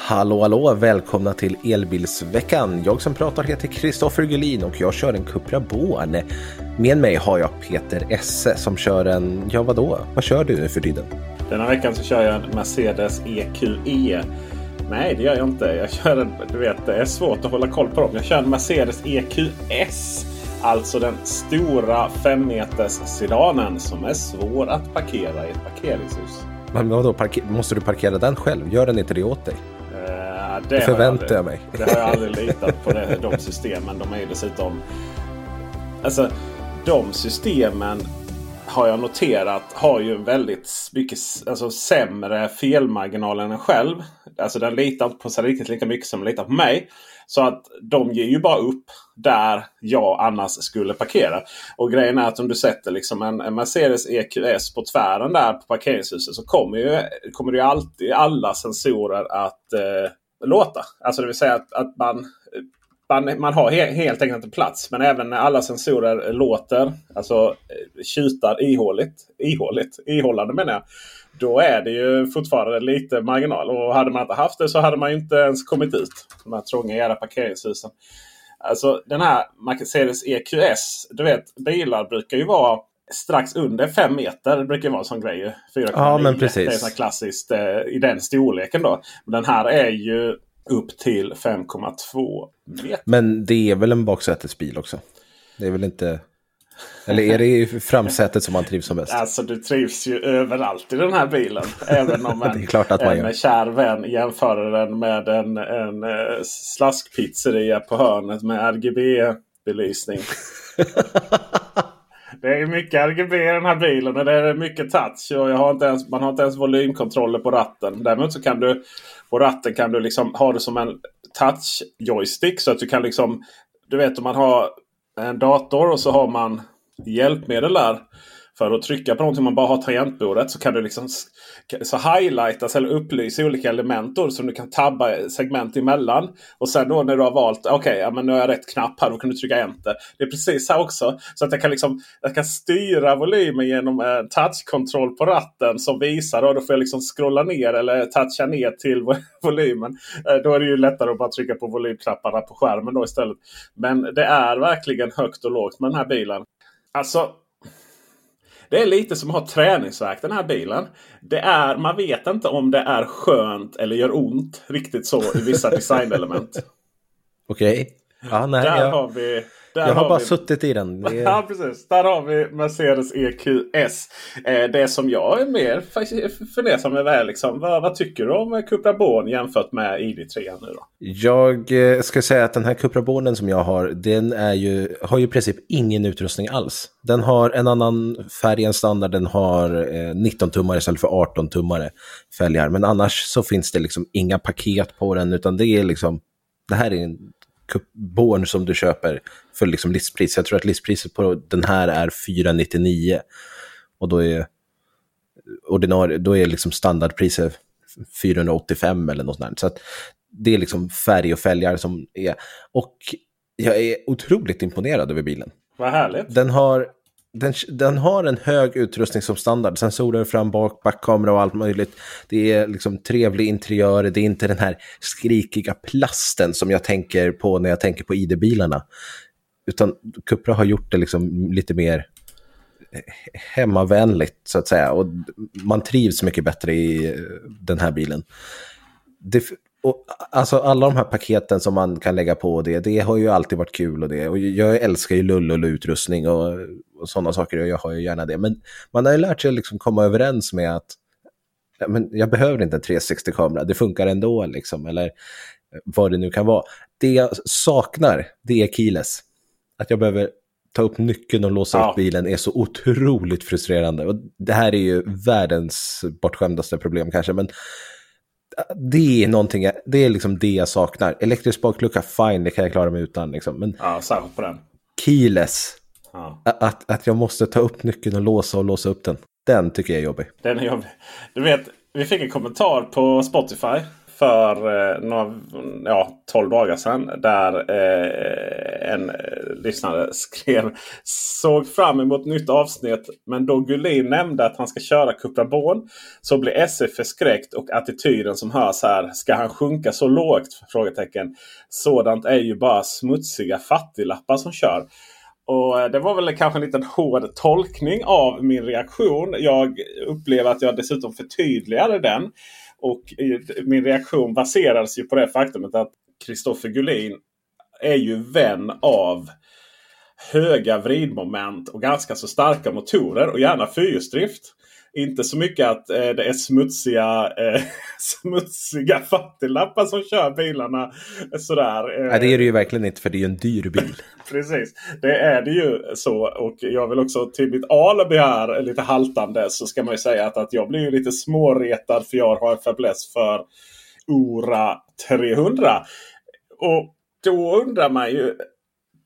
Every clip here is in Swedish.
Hallå hallå, välkomna till Elbilsveckan. Jag som pratar heter Kristoffer Gullin och jag kör en Cupra Born. Med mig har jag Peter Esse som kör en, ja vadå, vad kör du nu för tiden? Denna veckan så kör jag en Mercedes EQE. Nej, det gör jag inte. Jag kör en, du vet, det är svårt att hålla koll på dem. Jag kör en Mercedes EQS. Alltså den stora 5 meters sedanen som är svår att parkera i ett parkeringshus. Men vadå, parker- måste du parkera den själv? Gör den inte det åt dig? Eh, det Det förväntar jag aldrig- mig. Det har jag aldrig litat på det, de systemen. De är ju dessutom... Alltså, de systemen har jag noterat har ju en väldigt mycket alltså, sämre felmarginal än en själv. Alltså den litar inte på sig riktigt lika mycket som den litar på mig. Så att de ger ju bara upp där jag annars skulle parkera. Och grejen är att om du sätter liksom en, en Mercedes EQS på tvären där på parkeringshuset så kommer ju, kommer ju alltid alla sensorer att eh, låta. Alltså det vill säga att, att man, man, man har he, helt enkelt inte plats. Men även när alla sensorer låter, alltså eh, tjutar ihåligt, ihåligt, ihållande menar jag. Då är det ju fortfarande lite marginal. Och hade man inte haft det så hade man ju inte ens kommit ut. De här trånga jävla parkeringshusen. Alltså den här Mercedes EQS. Du vet bilar brukar ju vara strax under 5 meter. Det brukar vara en sån grej. ju. 4,9. Ja, men precis. Det är så klassiskt eh, i den storleken då. Men den här är ju upp till 5,2 meter. Men det är väl en baksätesbil också? Det är väl inte... Eller är det i framsätet som man trivs som bäst? Alltså du trivs ju överallt i den här bilen. Även om en, en gör. kär vän jämför den med en, en eh, slaskpizzeria på hörnet med RGB-belysning. Det är mycket RGB i den här bilen och det är mycket touch. Och jag har inte ens, man har inte ens volymkontroller på ratten. Däremot så kan du på ratten kan du liksom ha det som en touch joystick. Så att du kan liksom... Du vet om man har en dator och så har man hjälpmedel där. För att trycka på någonting man bara har tangentbordet så kan du liksom så highlightas eller upplysa olika element då, som du kan tabba segment emellan. Och sen då när du har valt okej, ja, men nu har jag rätt knapp här. Då kan du trycka enter. Det är precis här också. Så att jag kan, liksom, jag kan styra volymen genom en touchkontroll på ratten som visar. Och då får jag liksom scrolla ner eller toucha ner till volymen. Eh, då är det ju lättare att bara trycka på volymknapparna på skärmen då istället. Men det är verkligen högt och lågt med den här bilen. Alltså, det är lite som att ha träningsvärk den här bilen. Det är, man vet inte om det är skönt eller gör ont riktigt så i vissa designelement. Okej. Ja, nej, Där jag, har vi... Där jag har bara vi, suttit i den. Det Ja precis. Där har vi Mercedes EQS. Eh, det som jag är mer fundersam över är liksom, vad, vad tycker du om Cupra Born jämfört med ID3 nu då? jag eh, ska säga att den här Cupra Bornen som jag har, den är ju, har ju i princip ingen utrustning alls. Den har en annan färg än standard, den har eh, 19-tummare istället för 18-tummare fälgar. Men annars så finns det liksom inga paket på den, utan det är liksom, det här är en Born som du köper för liksom listpris. Jag tror att listpriset på den här är 499. Och då är ordinarie, då är liksom standardpriset 485 eller något sånt. Så att det är liksom färg och fälgar som är. Och jag är otroligt imponerad över bilen. Vad härligt. Den har, den, den har en hög utrustning som standard. Sensorer fram, bak, backkamera och allt möjligt. Det är liksom trevlig interiör. Det är inte den här skrikiga plasten som jag tänker på när jag tänker på ID-bilarna. Utan Cupra har gjort det liksom lite mer hemmavänligt så att säga. Och man trivs mycket bättre i eh, den här bilen. Det, och, alltså alla de här paketen som man kan lägga på det, det har ju alltid varit kul och det. Och jag älskar ju lull-utrustning och, och sådana saker och jag har ju gärna det. Men man har ju lärt sig att liksom komma överens med att ja, men jag behöver inte en 360-kamera, det funkar ändå liksom. Eller eh, vad det nu kan vara. Det jag saknar, det är keyless. Att jag behöver ta upp nyckeln och låsa ja. upp bilen är så otroligt frustrerande. Och det här är ju världens bortskämdaste problem kanske, men det är någonting, det är liksom det jag saknar. Elektrisk baklucka, fine, det kan jag klara mig utan. Liksom. Men ja, särskilt på den. Keyless, ja. att, att jag måste ta upp nyckeln och låsa och låsa upp den. Den tycker jag är jobbig. Den är jobbig. Du vet, vi fick en kommentar på Spotify för eh, några, ja, 12 dagar sedan. Där eh, en eh, lyssnare skrev såg fram emot nytt avsnitt. Men då Gullin nämnde att han ska köra Cupra Born så blir SF förskräckt och attityden som hörs här. Ska han sjunka så lågt? Frågetecken. Sådant är ju bara smutsiga fattiglappar som kör. Och eh, Det var väl kanske en liten hård tolkning av min reaktion. Jag upplever att jag dessutom förtydligade den. Och eh, min reaktion baserades ju på det faktumet att Kristoffer Gullin är ju vän av höga vridmoment och ganska så starka motorer och gärna fyrhjulsdrift. Inte så mycket att eh, det är smutsiga, eh, smutsiga fattiglappar som kör bilarna. Sådär. Eh. Nej, det är det ju verkligen inte för det är ju en dyr bil. Precis, det är det ju så. Och jag vill också till mitt alibi här lite haltande så ska man ju säga att, att jag blir ju lite småretad för jag har en fäbless för Ora 300. Och då undrar man ju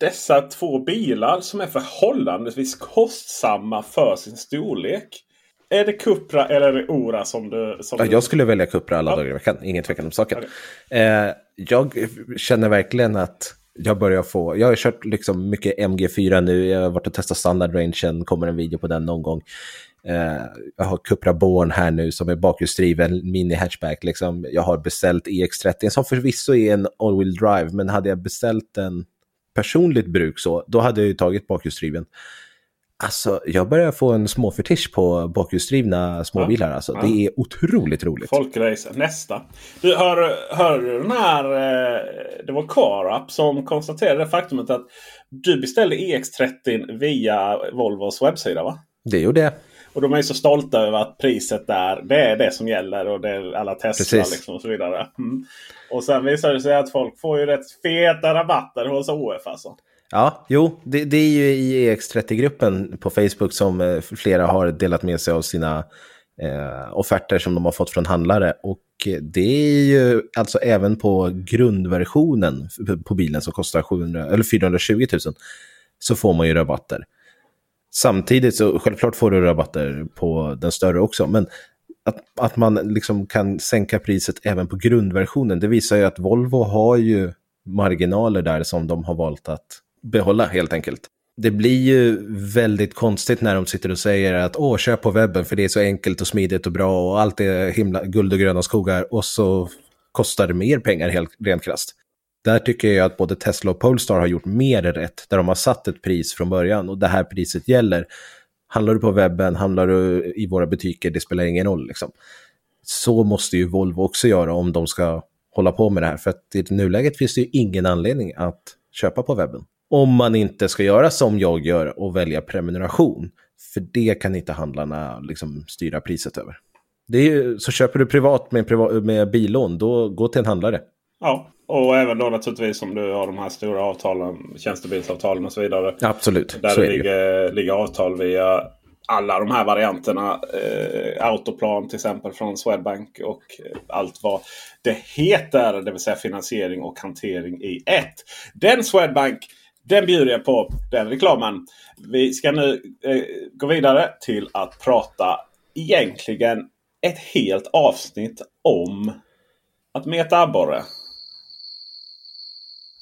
dessa två bilar som är förhållandevis kostsamma för sin storlek. Är det Cupra eller är det Ora som du... Som ja, jag skulle välja Cupra alla ja. dagar i veckan, ingen tvekan om saken. Okay. Eh, jag känner verkligen att jag börjar få, jag har kört liksom mycket MG4 nu, jag har varit och testat standardrangen, kommer en video på den någon gång. Eh, jag har Cupra Born här nu som är bakhjulsdriven mini hatchback. Liksom. Jag har beställt EX30 som förvisso är en all-wheel drive, men hade jag beställt en personligt bruk så, då hade jag ju tagit bakhjulsdriven. Alltså, jag börjar få en småfetisch på bakhjulsdrivna småbilar. Ja, alltså. Ja. Det är otroligt roligt. Folkrace, nästa. Du, hör, hör du den här... Eh, det var CarUp som konstaterade det faktumet att du beställde EX30 via Volvos webbsida va? Det gjorde jag. Och de är så stolta över att priset där, det är det som gäller och det är alla Tesla liksom och så vidare. Mm. Och sen visar det sig att folk får ju rätt feta rabatter hos OF alltså. Ja, jo, det, det är ju i EX30-gruppen på Facebook som eh, flera har delat med sig av sina eh, offerter som de har fått från handlare. Och eh, det är ju alltså även på grundversionen på bilen som kostar 700, eller 420 000 så får man ju rabatter. Samtidigt så självklart får du rabatter på den större också, men att, att man liksom kan sänka priset även på grundversionen, det visar ju att Volvo har ju marginaler där som de har valt att behålla helt enkelt. Det blir ju väldigt konstigt när de sitter och säger att åh, köp på webben för det är så enkelt och smidigt och bra och allt är himla guld och gröna skogar och så kostar det mer pengar helt rent krasst. Där tycker jag att både Tesla och Polestar har gjort mer rätt, där de har satt ett pris från början och det här priset gäller. Handlar du på webben, handlar du i våra butiker, det spelar ingen roll. Liksom. Så måste ju Volvo också göra om de ska hålla på med det här, för att i nuläget finns det ju ingen anledning att köpa på webben. Om man inte ska göra som jag gör och välja prenumeration. För det kan inte handlarna liksom styra priset över. Är, så köper du privat med, privat med billån, då gå till en handlare. Ja, och även då naturligtvis om du har de här stora avtalen, tjänstebilsavtalen och så vidare. Absolut. Där det ligger, ligger avtal via alla de här varianterna. Eh, Autoplan till exempel från Swedbank och allt vad det heter. Det vill säga finansiering och hantering i ett. Den Swedbank den bjuder jag på, den reklamen. Vi ska nu eh, gå vidare till att prata egentligen ett helt avsnitt om att meta abborre.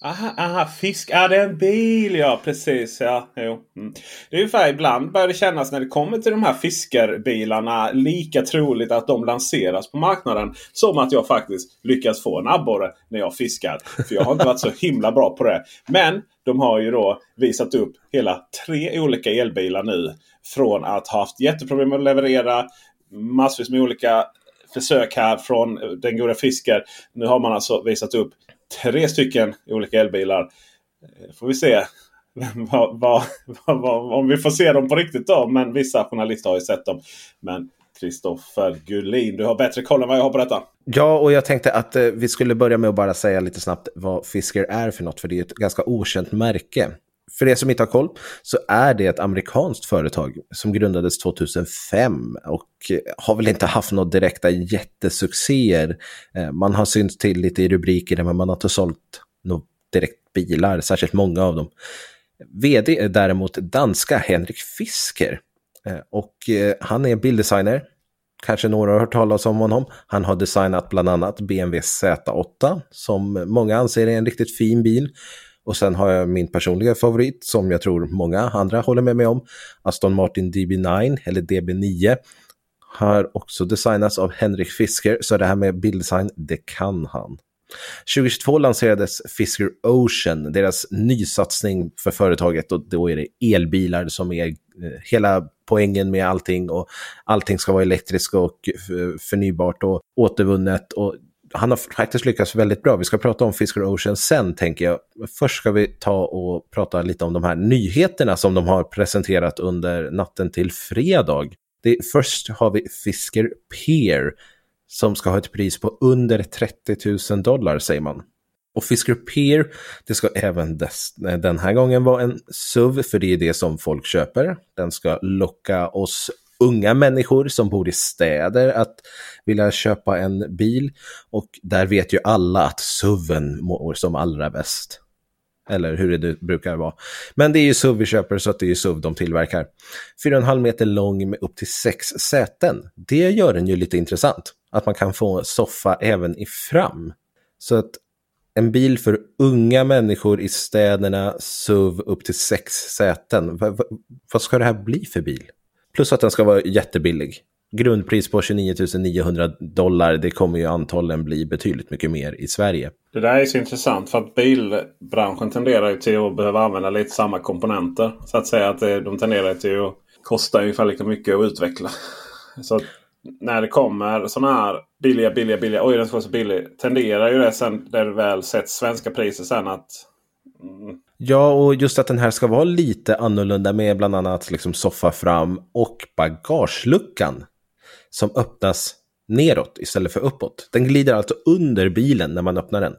Aha, aha, fisk. Ja, det är en bil. Ja, precis. Ja, jo. Mm. Det är ungefär ibland börjar det kännas när det kommer till de här fiskarbilarna lika troligt att de lanseras på marknaden som att jag faktiskt lyckas få en abborre när jag fiskar. För jag har inte varit så himla bra på det. Men de har ju då visat upp hela tre olika elbilar nu. Från att ha haft jätteproblem med att leverera massvis med olika försök här från den goda fisken. Nu har man alltså visat upp tre stycken olika elbilar. Eh, får vi se va, va, va, om vi får se dem på riktigt då. Men vissa journalister har ju sett dem. Men Kristoffer Gullin, du har bättre koll än vad jag har på detta. Ja, och jag tänkte att eh, vi skulle börja med att bara säga lite snabbt vad Fisker är för något, för det är ett ganska okänt märke. För er som inte har koll så är det ett amerikanskt företag som grundades 2005 och eh, har väl inte haft några direkta jättesuccéer. Eh, man har synts till lite i rubriker men man har inte sålt några direkt bilar, särskilt många av dem. VD är däremot danska Henrik Fisker eh, och han är bilddesigner. Kanske några har hört talas om honom. Han har designat bland annat BMW Z8 som många anser är en riktigt fin bil. Och sen har jag min personliga favorit som jag tror många andra håller med mig om. Aston Martin DB9 eller DB9 har också designats av Henrik Fisker, så det här med bilddesign, det kan han. 2022 lanserades Fisker Ocean, deras nysatsning för företaget och då är det elbilar som är eh, hela poängen med allting och allting ska vara elektriskt och eh, förnybart och återvunnet och han har faktiskt lyckats väldigt bra. Vi ska prata om Fisker Ocean sen, tänker jag. Först ska vi ta och prata lite om de här nyheterna som de har presenterat under natten till fredag. Det, först har vi Fisker Peer som ska ha ett pris på under 30 000 dollar, säger man. Och Fisker Peer, det ska även dess, den här gången vara en SUV, för det är det som folk köper. Den ska locka oss unga människor som bor i städer att vilja köpa en bil. Och där vet ju alla att SUVen mår som allra bäst. Eller hur det brukar vara. Men det är ju SUV vi köper så att det är ju SUV de tillverkar. 4,5 meter lång med upp till sex säten. Det gör den ju lite intressant. Att man kan få soffa även i fram. Så att en bil för unga människor i städerna, SUV upp till sex säten. V vad ska det här bli för bil? Plus att den ska vara jättebillig. Grundpris på 29 900 dollar. Det kommer ju antagligen bli betydligt mycket mer i Sverige. Det där är så intressant för att bilbranschen tenderar ju till att behöva använda lite samma komponenter. Så att säga att eh, de tenderar till att kosta ungefär lika mycket att utveckla. Så när det kommer sådana här billiga, billiga, billiga. Oj den ska vara så billig. Tenderar ju det sen när det väl sätts svenska priser sen att mm, Ja, och just att den här ska vara lite annorlunda med bland annat liksom soffa fram och bagageluckan som öppnas neråt istället för uppåt. Den glider alltså under bilen när man öppnar den.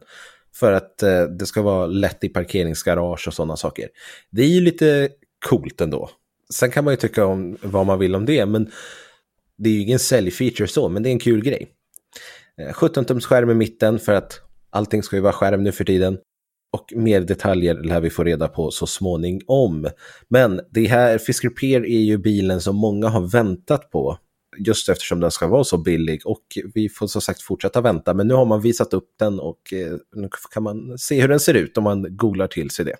För att eh, det ska vara lätt i parkeringsgarage och sådana saker. Det är ju lite coolt ändå. Sen kan man ju tycka om vad man vill om det, men det är ju ingen säljfeature så, men det är en kul grej. Eh, 17-tums skärm i mitten för att allting ska ju vara skärm nu för tiden. Och mer detaljer lär vi få reda på så småningom. Men det här Fisker Peer är ju bilen som många har väntat på. Just eftersom den ska vara så billig och vi får som sagt fortsätta vänta. Men nu har man visat upp den och eh, nu kan man se hur den ser ut om man googlar till sig det.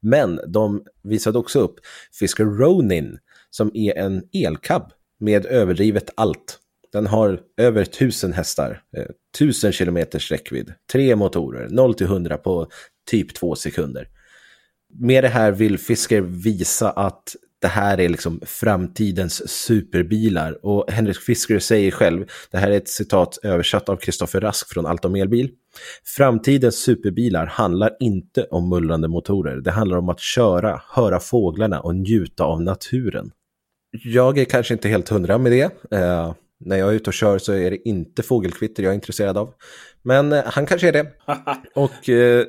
Men de visade också upp Fisker Ronin som är en elcab med överdrivet allt. Den har över 1000 hästar, eh, 1000 kilometers räckvidd, tre motorer, 0 till 100 på typ två sekunder. Med det här vill Fisker visa att det här är liksom framtidens superbilar. Och Henrik Fisker säger själv, det här är ett citat översatt av Kristoffer Rask från Allt om elbil. Framtidens superbilar handlar inte om mullrande motorer. Det handlar om att köra, höra fåglarna och njuta av naturen. Jag är kanske inte helt hundra med det. Eh, när jag är ute och kör så är det inte fågelkvitter jag är intresserad av. Men eh, han kanske är det. och eh,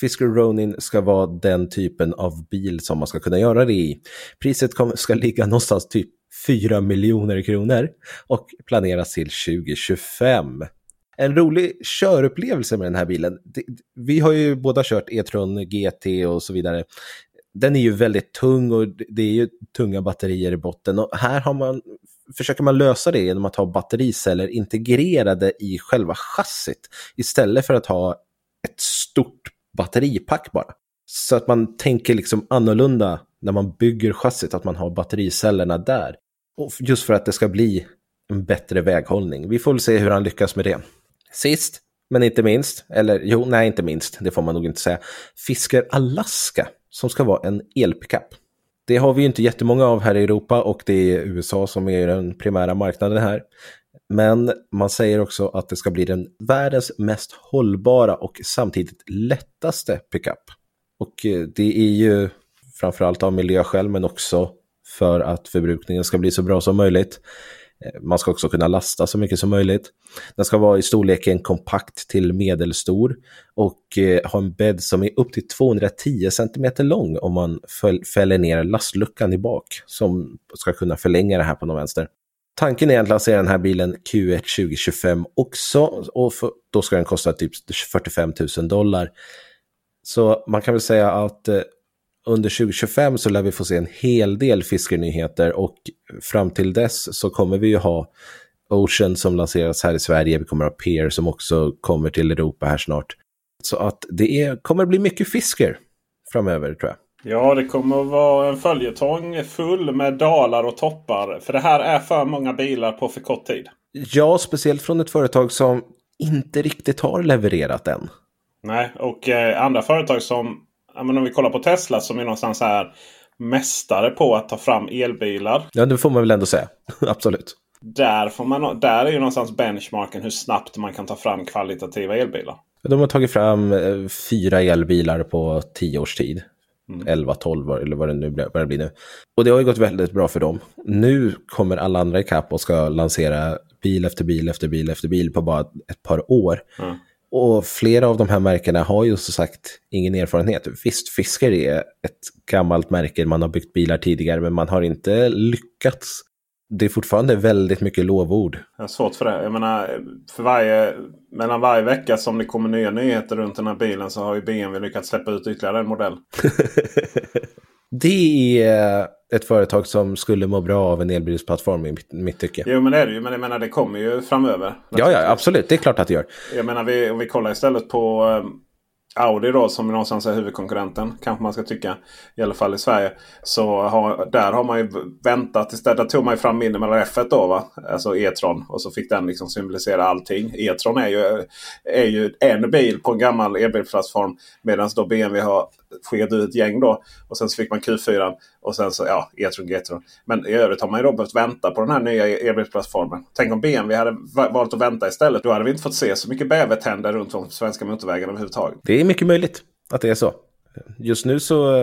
Fisker Ronin ska vara den typen av bil som man ska kunna göra det i. Priset kom, ska ligga någonstans typ 4 miljoner kronor och planeras till 2025. En rolig körupplevelse med den här bilen. Vi har ju båda kört E-tron GT och så vidare. Den är ju väldigt tung och det är ju tunga batterier i botten och här har man försöker man lösa det genom att ha battericeller integrerade i själva chassit istället för att ha ett stort batteripack bara. Så att man tänker liksom annorlunda när man bygger chassit, att man har battericellerna där. Och just för att det ska bli en bättre väghållning. Vi får väl se hur han lyckas med det. Sist, men inte minst, eller jo, nej inte minst, det får man nog inte säga, Fisker Alaska som ska vara en elpickup. Det har vi ju inte jättemånga av här i Europa och det är USA som är den primära marknaden här. Men man säger också att det ska bli den världens mest hållbara och samtidigt lättaste pickup. Och eh, det är ju framförallt av miljöskäl men också för att förbrukningen ska bli så bra som möjligt. Eh, man ska också kunna lasta så mycket som möjligt. Den ska vara i storleken kompakt till medelstor och eh, ha en bädd som är upp till 210 cm lång om man fäller ner lastluckan i bak som ska kunna förlänga det här på någon vänster. Tanken är att lansera den här bilen Q1 2025 också och för, då ska den kosta typ 45 000 dollar. Så man kan väl säga att eh, under 2025 så lär vi få se en hel del fiskenyheter och fram till dess så kommer vi ju ha Ocean som lanseras här i Sverige, vi kommer ha Peer som också kommer till Europa här snart. Så att det är, kommer bli mycket fisker framöver tror jag. Ja, det kommer att vara en följetong full med dalar och toppar. För det här är för många bilar på för kort tid. Ja, speciellt från ett företag som inte riktigt har levererat än. Nej, och eh, andra företag som men om vi kollar på Tesla som är någonstans här mästare på att ta fram elbilar. Ja, det får man väl ändå säga. Absolut. Där, får man, där är ju någonstans benchmarken hur snabbt man kan ta fram kvalitativa elbilar. De har tagit fram eh, fyra elbilar på tio års tid. Mm. 11, 12 eller vad det nu börjar bli nu. Och det har ju gått väldigt bra för dem. Nu kommer alla andra ikapp och ska lansera bil efter bil efter bil efter bil på bara ett par år. Mm. Och flera av de här märkena har ju så sagt ingen erfarenhet. Visst, Fisker är ett gammalt märke, man har byggt bilar tidigare, men man har inte lyckats. Det är fortfarande väldigt mycket lovord. Jag har svårt för det. Jag menar, för varje, mellan varje vecka som det kommer nya nyheter runt den här bilen så har ju BMW lyckats släppa ut ytterligare en modell. det är ett företag som skulle må bra av en elbilsplattform i mitt, mitt tycke. Jo men det är det ju. Men jag menar det kommer ju framöver. Ja, ja absolut. Det är klart att det gör. Jag menar vi, om vi kollar istället på um, Audi då som någonstans är huvudkonkurrenten. Kanske man ska tycka. I alla fall i Sverige. Så har, där har man ju väntat. Istället där tog man ju fram Minimal F1 då va. Alltså E-tron. Och så fick den liksom symbolisera allting. E-tron är ju, är ju en bil på en gammal elbilsplattform. Medan då BMW har skickade ut ett gäng då. Och sen så fick man Q4 och sen så ja, E-tron, G-tron. Men i övrigt har man ju då behövt vänta på den här nya elbilsplattformen. Tänk om BMW hade valt att vänta istället. Då hade vi inte fått se så mycket bävertänder runt om svenska motorvägarna överhuvudtaget. Det är mycket möjligt att det är så. Just nu så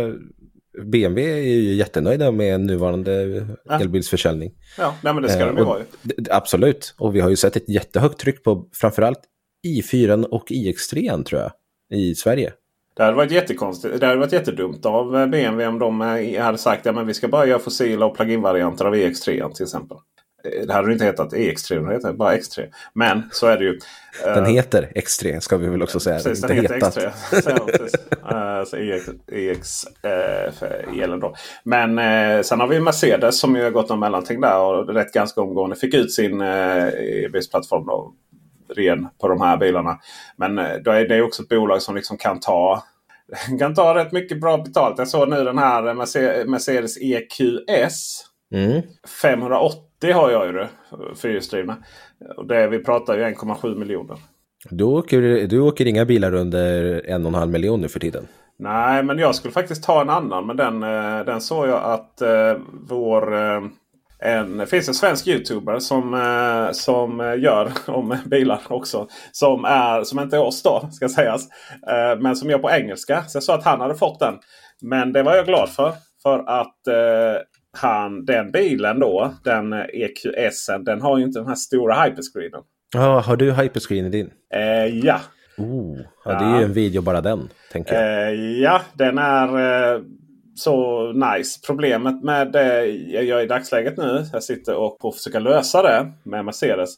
BMW är ju jättenöjda med nuvarande ja. elbilsförsäljning. Ja, nej, men det ska eh, de ju vara. Absolut, och vi har ju sett ett jättehögt tryck på framförallt i4 och iX3 tror jag i Sverige. Det hade varit jättekonstigt. Det hade varit jättedumt av eh, BMW om de eh, hade sagt att ja, vi ska bara göra fossila och plug-in-varianter av EX3 till exempel. Eh, det hade inte hetat EX3, det heter bara X3. Men så är det ju. Den heter X3 ska vi väl också säga. Precis, den heter hetat. X3. så EX, EX äh, elen då. Men eh, sen har vi Mercedes som ju har gått någon mellanting där och rätt ganska omgående fick ut sin eh, EBS-plattform ren på de här bilarna. Men eh, då är det också ett bolag som liksom kan ta kan ta rätt mycket bra betalt. Jag såg nu den här Mercedes EQS. Mm. 580 har jag ju det. Fyrhjulsdrivna. Vi pratar ju 1,7 miljoner. Du åker, du åker inga bilar under en och en halv miljon nu för tiden? Nej, men jag skulle faktiskt ta en annan. Men den, eh, den såg jag att eh, vår en, det finns en svensk youtuber som, eh, som gör om bilar också. Som, är, som inte är oss då, ska sägas. Eh, men som gör på engelska. Så jag sa att han hade fått den. Men det var jag glad för. För att eh, han, den bilen då, den EQS, den har ju inte den här stora hyperscreenen. Ja, har du hyperscreen i din? Ja. Oh, ja, det är ju en video bara den. Tänker jag. Ja, den är så nice. Problemet med det jag gör i dagsläget nu. Jag sitter och på försöka lösa det med Mercedes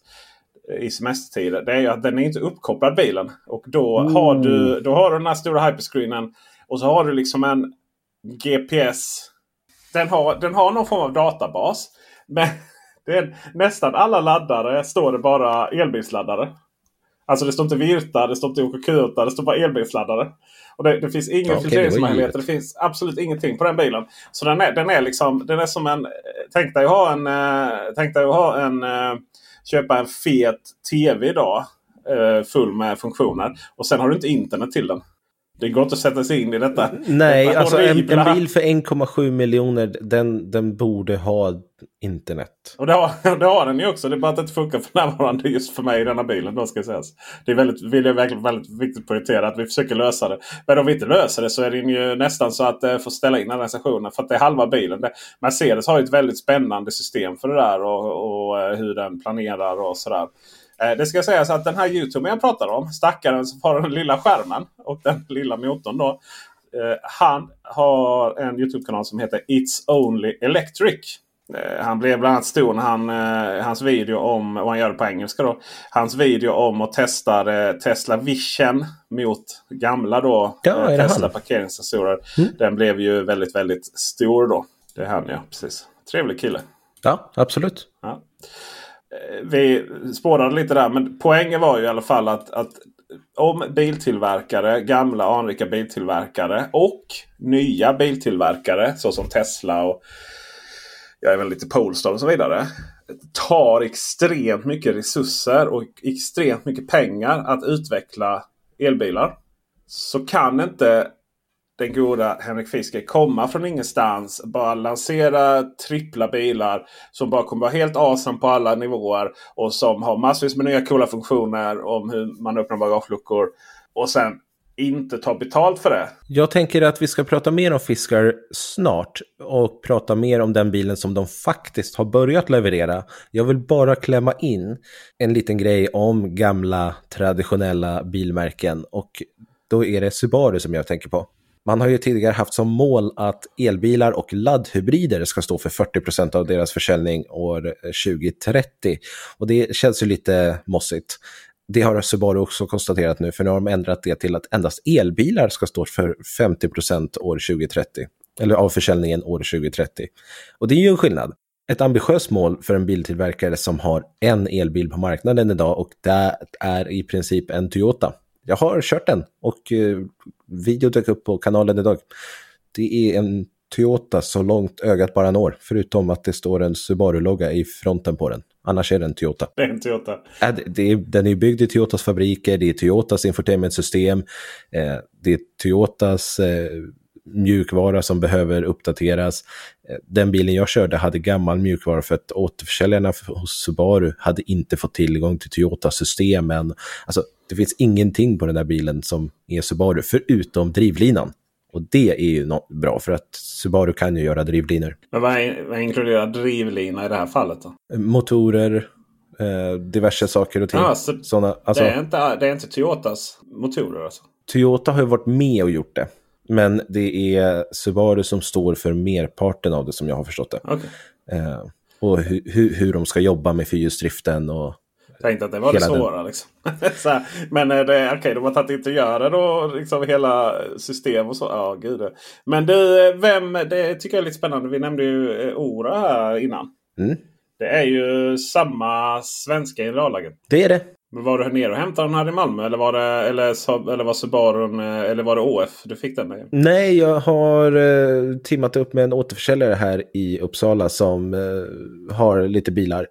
i semestertider. Det är ju att den är inte uppkopplad bilen. Och då, mm. har, du, då har du den här stora hyperscreenen. Och så har du liksom en GPS. Den har, den har någon form av databas. Men Det är, nästan alla laddare står det bara elbilsladdare. Alltså det står inte Virta, det står inte OKQ8, det står bara elbilsladdare. Och det, det finns inga okay, filtreringsmöjligheter. Det, det finns absolut ingenting på den bilen. Så den är, den är liksom, den är som en... Tänk dig att ha en... Eh, tänk dig att ha en eh, köpa en fet TV idag. Eh, full med funktioner. Och sen har du inte internet till den. Det går inte att sätta sig in i detta. Nej, detta alltså en, en, bil för 1,7 miljoner den, den borde ha internet. Och det har, det har den ju också. Det är bara att det inte funkar för närvarande just för mig i denna bilen. Då ska sägas. Det är väldigt, vill jag verkligen väldigt viktigt poängtera att vi försöker lösa det. Men om vi inte löser det så är det ju nästan så att det får ställa in den här sessionen. För att det är halva bilen. Mercedes har ju ett väldigt spännande system för det där och, och eh, hur den planerar och sådär. Eh, det ska sägas att den här Youtube jag pratar om, stackaren som har den lilla skärmen och den lilla motorn. Då, eh, han har en Youtube-kanal som heter It's Only Electric. Eh, han blev bland annat stor när han, hans video om, och han gör det på engelska då. Hans video om att testa Tesla Vision mot gamla då ja, Tesla parkeringssensorer. Mm. Den blev ju väldigt, väldigt stor då. Det är han ja, precis. Trevlig kille. Ja, absolut. Ja. Eh, vi spårade lite där. Men poängen var ju i alla fall att, att om biltillverkare, gamla anrika biltillverkare och nya biltillverkare såsom Tesla och jag är väl lite Polestar och så vidare. Tar extremt mycket resurser och extremt mycket pengar att utveckla elbilar. Så kan inte den goda Henrik Fisker komma från ingenstans. Bara lansera trippla bilar som bara kommer vara helt awesome på alla nivåer. Och som har massvis med nya coola funktioner om hur man öppnar bagageluckor. Och sen inte ta betalt för det. Jag tänker att vi ska prata mer om Fiskar snart och prata mer om den bilen som de faktiskt har börjat leverera. Jag vill bara klämma in en liten grej om gamla traditionella bilmärken och då är det Subaru som jag tänker på. Man har ju tidigare haft som mål att elbilar och laddhybrider ska stå för 40% av deras försäljning år eh, 2030. Och det känns ju lite mossigt. Det har Subaru också konstaterat nu, för nu har de ändrat det till att endast elbilar ska stå för 50% år 2030. Eller av försäljningen år 2030. Och det är ju en skillnad. Ett ambitiöst mål för en biltillverkare som har en elbil på marknaden idag och det är i princip en Toyota jag har kört den och eh, video dök upp på kanalen idag. Det är en Toyota så långt ögat bara når, förutom att det står en Subaru-logga i fronten på den. Annars är det en Toyota. Det är en Toyota. Äh, det, det den är byggd i Toyotas fabriker, det är Toyotas infotainmentsystem, eh, det är Toyotas eh, mjukvara som behöver uppdateras. Eh, den bilen jag körde hade gammal mjukvara för att återförsäljarna hos Subaru hade inte fått tillgång till Toyota-systemen. Alltså, det finns ingenting på den där bilen som är Subaru, förutom drivlinan. Och det är ju bra för att Subaru kan ju göra drivlinor. Men vad, vad inkluderar drivlina i det här fallet då? Motorer, eh, diverse saker och ting. Ah, så Såna, alltså, det, är inte, det är inte Toyotas motorer alltså? Toyota har ju varit med och gjort det. Men det är Subaru som står för merparten av det som jag har förstått det. Okay. Eh, och hu hu hur de ska jobba med fyrhjulsdriften och tänkte att det var det svåra. Liksom. men eh, det, okay, de har tagit interiören och liksom hela system och så. Ja, gud. Men du, eh, vem, det tycker jag är lite spännande. Vi nämnde ju eh, Ora här innan. Mm. Det är ju samma svenska generalagent. Det är det. Men var du nere och hämtade den här i Malmö? Eller var det, eller, eller var Subarun, eller var det ÅF du fick den? Nej, jag har eh, timmat upp med en återförsäljare här i Uppsala som eh, har lite bilar.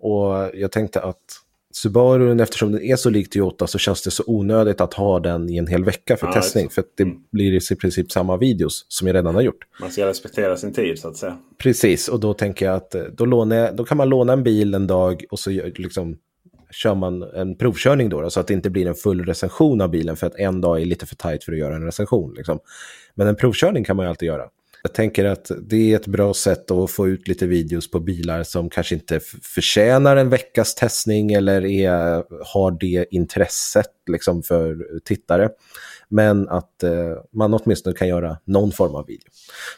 Och jag tänkte att Subaru, eftersom den är så lik Toyota så känns det så onödigt att ha den i en hel vecka för ja, testning. För det mm. blir i princip samma videos som jag redan har gjort. Man ska respektera sin tid så att säga. Precis, och då tänker jag att eh, då, lånar, då kan man låna en bil en dag och så liksom, kör man en provkörning då, då, så att det inte blir en full recension av bilen för att en dag är lite för tajt för att göra en recension. Liksom. Men en provkörning kan man ju alltid göra. Jag tänker att det är ett bra sätt att få ut lite videos på bilar som kanske inte förtjänar en veckas testning eller är, har det intresset liksom för tittare. Men att eh, man åtminstone kan göra någon form av video.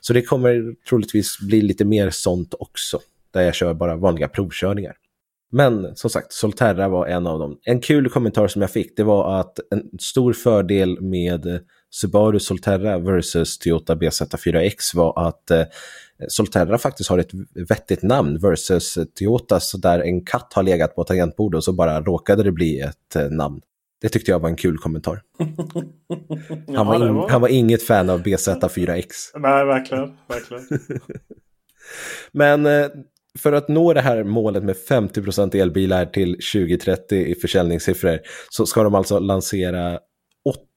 Så det kommer troligtvis bli lite mer sånt också, där jag kör bara vanliga provkörningar. Men som sagt, Solterra var en av dem. En kul kommentar som jag fick, det var att en stor fördel med Subaru Solterra versus Toyota BZ4X var att eh, Solterra faktiskt har ett vettigt namn versus Toyota så där en katt har legat på tangentbordet och så bara råkade det bli ett eh, namn. Det tyckte jag var en kul kommentar. Han var, in, han var inget fan av BZ4X. Nej, verkligen. verkligen. Men eh, för att nå det här målet med 50% elbilar till 2030 i försäljningssiffror så ska de alltså lansera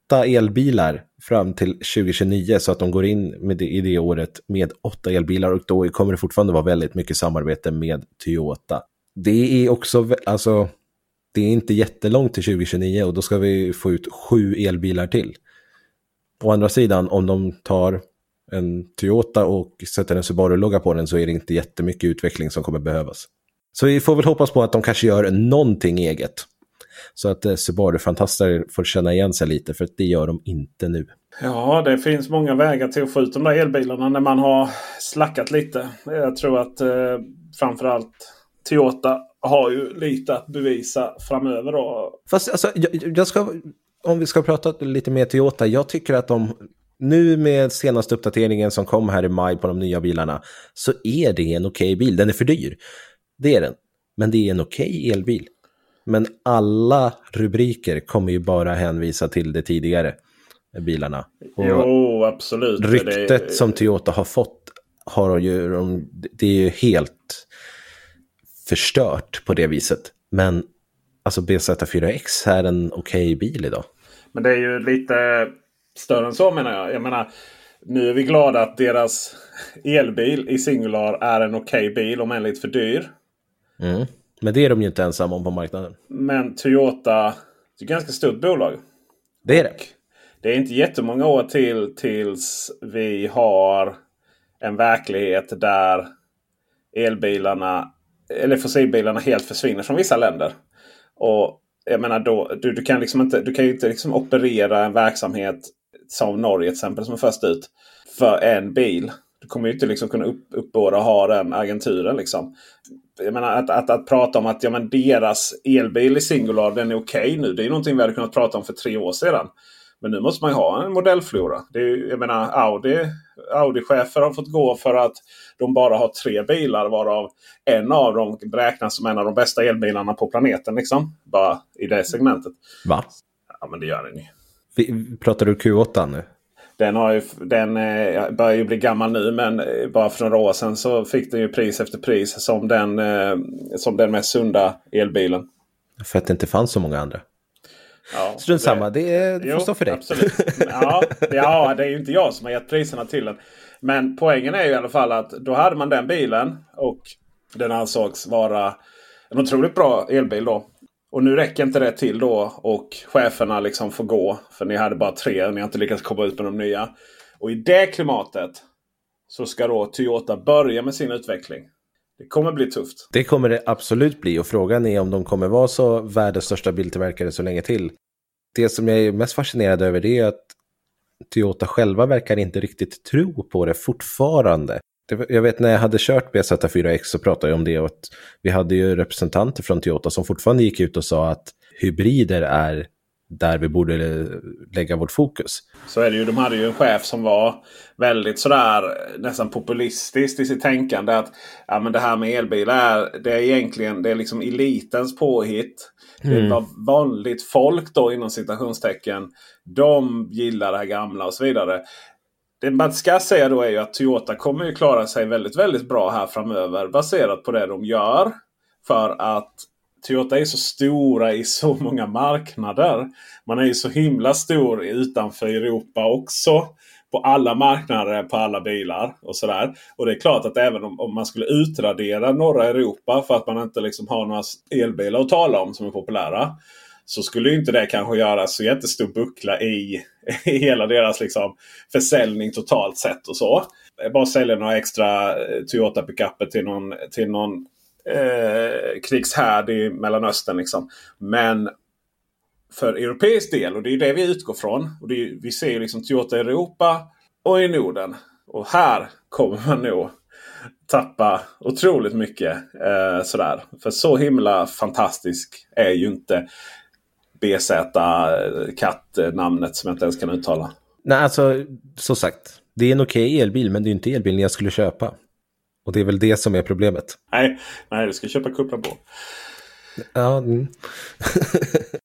åtta elbilar fram till 2029 så att de går in med det, i det året med åtta elbilar och då kommer det fortfarande vara väldigt mycket samarbete med Toyota. Det är också, alltså, det är inte jättelångt till 2029 och då ska vi få ut sju elbilar till. Å andra sidan, om de tar en Toyota och sätter en Subaru-logga på den så är det inte jättemycket utveckling som kommer behövas. Så vi får väl hoppas på att de kanske gör någonting eget. Så att eh, Subaru-fantaster får känna igen sig lite för att det gör de inte nu. Ja, det finns många vägar till att få ut de där elbilarna när man har slackat lite. Jag tror att eh, framförallt Toyota har ju lite att bevisa framöver. Då. Fast alltså, jag, jag ska, om vi ska prata lite mer Toyota. Jag tycker att de nu med senaste uppdateringen som kom här i maj på de nya bilarna så är det en okej okay bil. Den är för dyr. Det är den. Men det är en okej okay elbil. Men alla rubriker kommer ju bara hänvisa till det tidigare bilarna. Och jo, absolut. Ryktet det... som Toyota har fått har ju, det är ju helt förstört på det viset. Men alltså BZ4X är en okej okay bil idag. Men det är ju lite större än så menar jag. Jag menar, nu är vi glada att deras elbil i Singular är en okej okay bil om än lite för dyr. Mm. Men det är de ju inte ensamma om på marknaden. Men Toyota det är ett ganska stort bolag. Det är det. Det är inte jättemånga år till tills vi har en verklighet där elbilarna eller fossilbilarna helt försvinner från vissa länder. Och jag menar då, du, du kan liksom inte, du kan ju inte liksom operera en verksamhet som Norge till exempel som är först ut. För en bil. Du kommer ju inte liksom kunna upp, uppbåda och ha den agenturen. Liksom. Jag menar att, att, att prata om att ja, men deras elbil i Singular den är okej okay nu. Det är någonting vi hade kunnat prata om för tre år sedan. Men nu måste man ju ha en modellflora. Det är, jag menar Audi, Audi-chefer har fått gå för att de bara har tre bilar varav en av dem beräknas som en av de bästa elbilarna på planeten. Liksom. Bara i det segmentet. Va? Ja men det gör den ju. Pratar du Q8 nu? Den, har ju, den eh, börjar ju bli gammal nu men eh, bara för några år sedan så fick den ju pris efter pris som den, eh, som den mest sunda elbilen. För att det inte fanns så många andra. Ja, Strunt samma, det får stå för dig. Absolut. Ja, ja, det är ju inte jag som har gett priserna till den. Men poängen är ju i alla fall att då hade man den bilen och den ansågs vara en otroligt bra elbil då. Och nu räcker inte det till då och cheferna liksom får gå. För ni hade bara tre och ni har inte lyckats komma ut med de nya. Och i det klimatet så ska då Toyota börja med sin utveckling. Det kommer bli tufft. Det kommer det absolut bli och frågan är om de kommer vara så världens största biltillverkare så länge till. Det som jag är mest fascinerad över det är att Toyota själva verkar inte riktigt tro på det fortfarande. Jag vet när jag hade kört BZ4X så pratade jag om det och att vi hade ju representanter från Toyota som fortfarande gick ut och sa att hybrider är där vi borde lägga vårt fokus. Så är det ju. De hade ju en chef som var väldigt sådär nästan populistiskt i sitt tänkande. Att ja, men det här med elbilar det är egentligen det är liksom elitens påhitt. Mm. Det var vanligt folk då inom citationstecken. De gillar det här gamla och så vidare. Det man ska säga då är ju att Toyota kommer ju klara sig väldigt, väldigt bra här framöver baserat på det de gör. För att Toyota är så stora i så många marknader. Man är ju så himla stor utanför Europa också. På alla marknader, på alla bilar och sådär. Och det är klart att även om, om man skulle utradera norra Europa för att man inte liksom har några elbilar att tala om som är populära. Så skulle inte det kanske göra så jättestor buckla i, i hela deras liksom försäljning totalt sett. och så. Eh, bara sälja några extra eh, Toyota pickuper till någon, till någon eh, krigshärd i Mellanöstern. Liksom. Men för europeisk del, och det är det vi utgår från. Och är, vi ser liksom Toyota i Europa och i Norden. Och här kommer man nog tappa otroligt mycket. Eh, sådär. För så himla fantastisk är ju inte BZ kattnamnet som jag inte ens kan uttala. Nej, alltså så sagt. Det är en okej okay elbil, men det är inte elbilen jag skulle köpa. Och det är väl det som är problemet. Nej, nej du ska köpa Cupra på. Ja. Mm.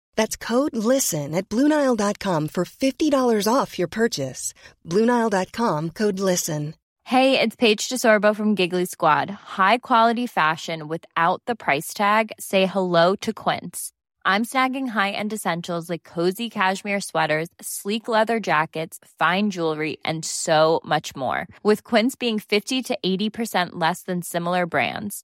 That's code LISTEN at Bluenile.com for $50 off your purchase. Bluenile.com code LISTEN. Hey, it's Paige DeSorbo from Giggly Squad. High quality fashion without the price tag? Say hello to Quince. I'm snagging high end essentials like cozy cashmere sweaters, sleek leather jackets, fine jewelry, and so much more. With Quince being 50 to 80% less than similar brands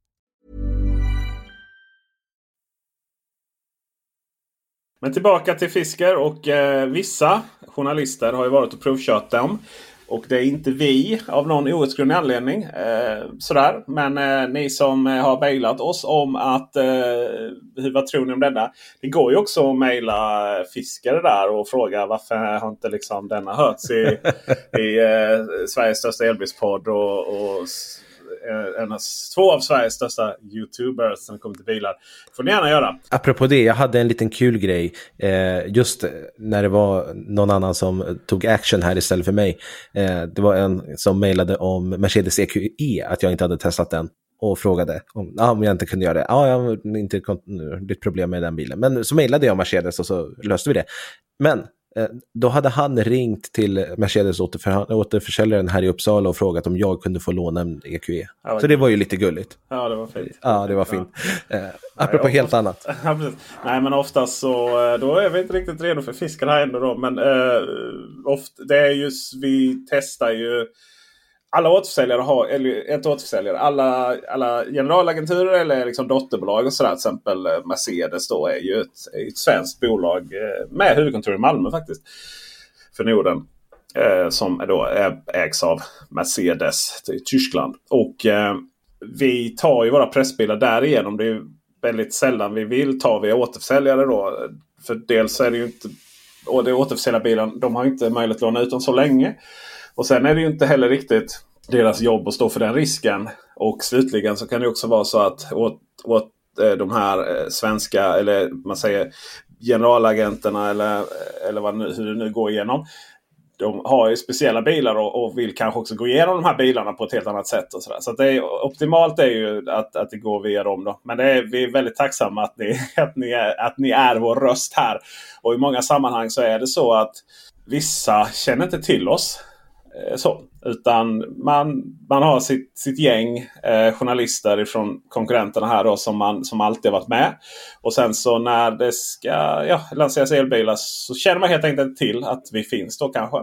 Men tillbaka till Fisker och eh, vissa journalister har ju varit och provkört dem. Och det är inte vi av någon outgrundlig anledning. Eh, sådär. Men eh, ni som eh, har mejlat oss om att eh, hur, vad tror ni om denna? Det går ju också att mejla Fiskare där och fråga varför har inte liksom denna hörts i, i eh, Sveriges största elbilspodd och, och Eh, en av, två av Sveriges största YouTubers som kommer till bilar. får ni gärna göra. Apropå det, jag hade en liten kul grej. Eh, just när det var någon annan som tog action här istället för mig. Eh, det var en som mejlade om Mercedes EQE, att jag inte hade testat den och frågade om, ah, om jag inte kunde göra det. Ja, jag har inte ditt problem med den bilen. Men så mejlade jag Mercedes och så löste vi det. Men då hade han ringt till Mercedes återförsäljaren här i Uppsala och frågat om jag kunde få låna en EQE. E. Ja, så det var ju lite gulligt. Ja, det var fint. Ja, det var fint. Ja. Eh, apropå Nej, helt annat. Nej, men oftast så eh, då är vi inte riktigt redo för fisken här ändå. Då. Men eh, ofta, det är just, vi testar ju alla återförsäljare har, eller inte återförsäljare, alla, alla generalagenturer eller liksom dotterbolag och sådär. Till exempel eh, Mercedes då är ju ett, ett svenskt bolag eh, med huvudkontor i Malmö faktiskt. För Norden. Eh, som då eh, ägs av Mercedes i Tyskland. Och eh, vi tar ju våra pressbilar därigenom. Det är väldigt sällan vi vill ta via återförsäljare då. För dels är det ju inte och det återförsäljarbilen, de har inte möjlighet att låna ut dem så länge. Och sen är det ju inte heller riktigt deras jobb att stå för den risken. Och slutligen så kan det också vara så att åt, åt eh, de här eh, svenska, eller man säger generalagenterna eller, eller vad, hur det nu går igenom de har ju speciella bilar och, och, vill kanske också gå igenom de här bilarna på ett helt annat sätt. Och så så det är, optimalt är ju att, att det går via dem. Då. Men är, vi är väldigt tacksamma att ni, att, ni är, att ni är vår röst här. Och i många sammanhang så är det så att vissa känner inte till oss. Eh, så, utan man, man har sitt, sitt gäng eh, journalister från konkurrenterna här då, som, man, som alltid har varit med. Och sen så när det ska ja, lanseras elbilar så känner man helt enkelt till att vi finns då kanske.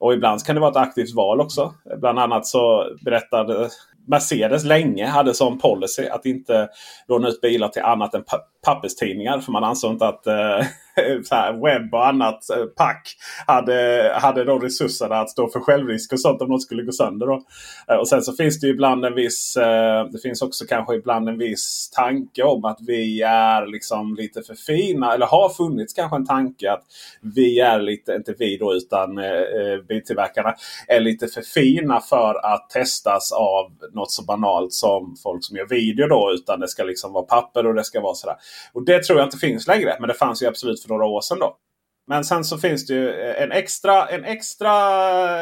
Och ibland kan det vara ett aktivt val också. Bland annat så berättade Mercedes länge hade som policy att inte låna ut bilar till annat än papperstidningar. För man ansåg inte att eh, så här, webb och annat eh, pack hade, hade de resurserna att stå för självrisk och sånt om något skulle gå sönder. Då. Eh, och sen så finns det ju ibland en viss, eh, det finns också kanske ibland en viss tanke om att vi är liksom lite för fina. Eller har funnits kanske en tanke att vi är lite, inte vi då utan eh, eh biltillverkarna, är lite för fina för att testas av något så banalt som folk som gör video då. Utan det ska liksom vara papper och det ska vara sådär. Och det tror jag inte finns längre. Men det fanns ju absolut för några år sedan då. Men sen så finns det ju eh, en extra, en extra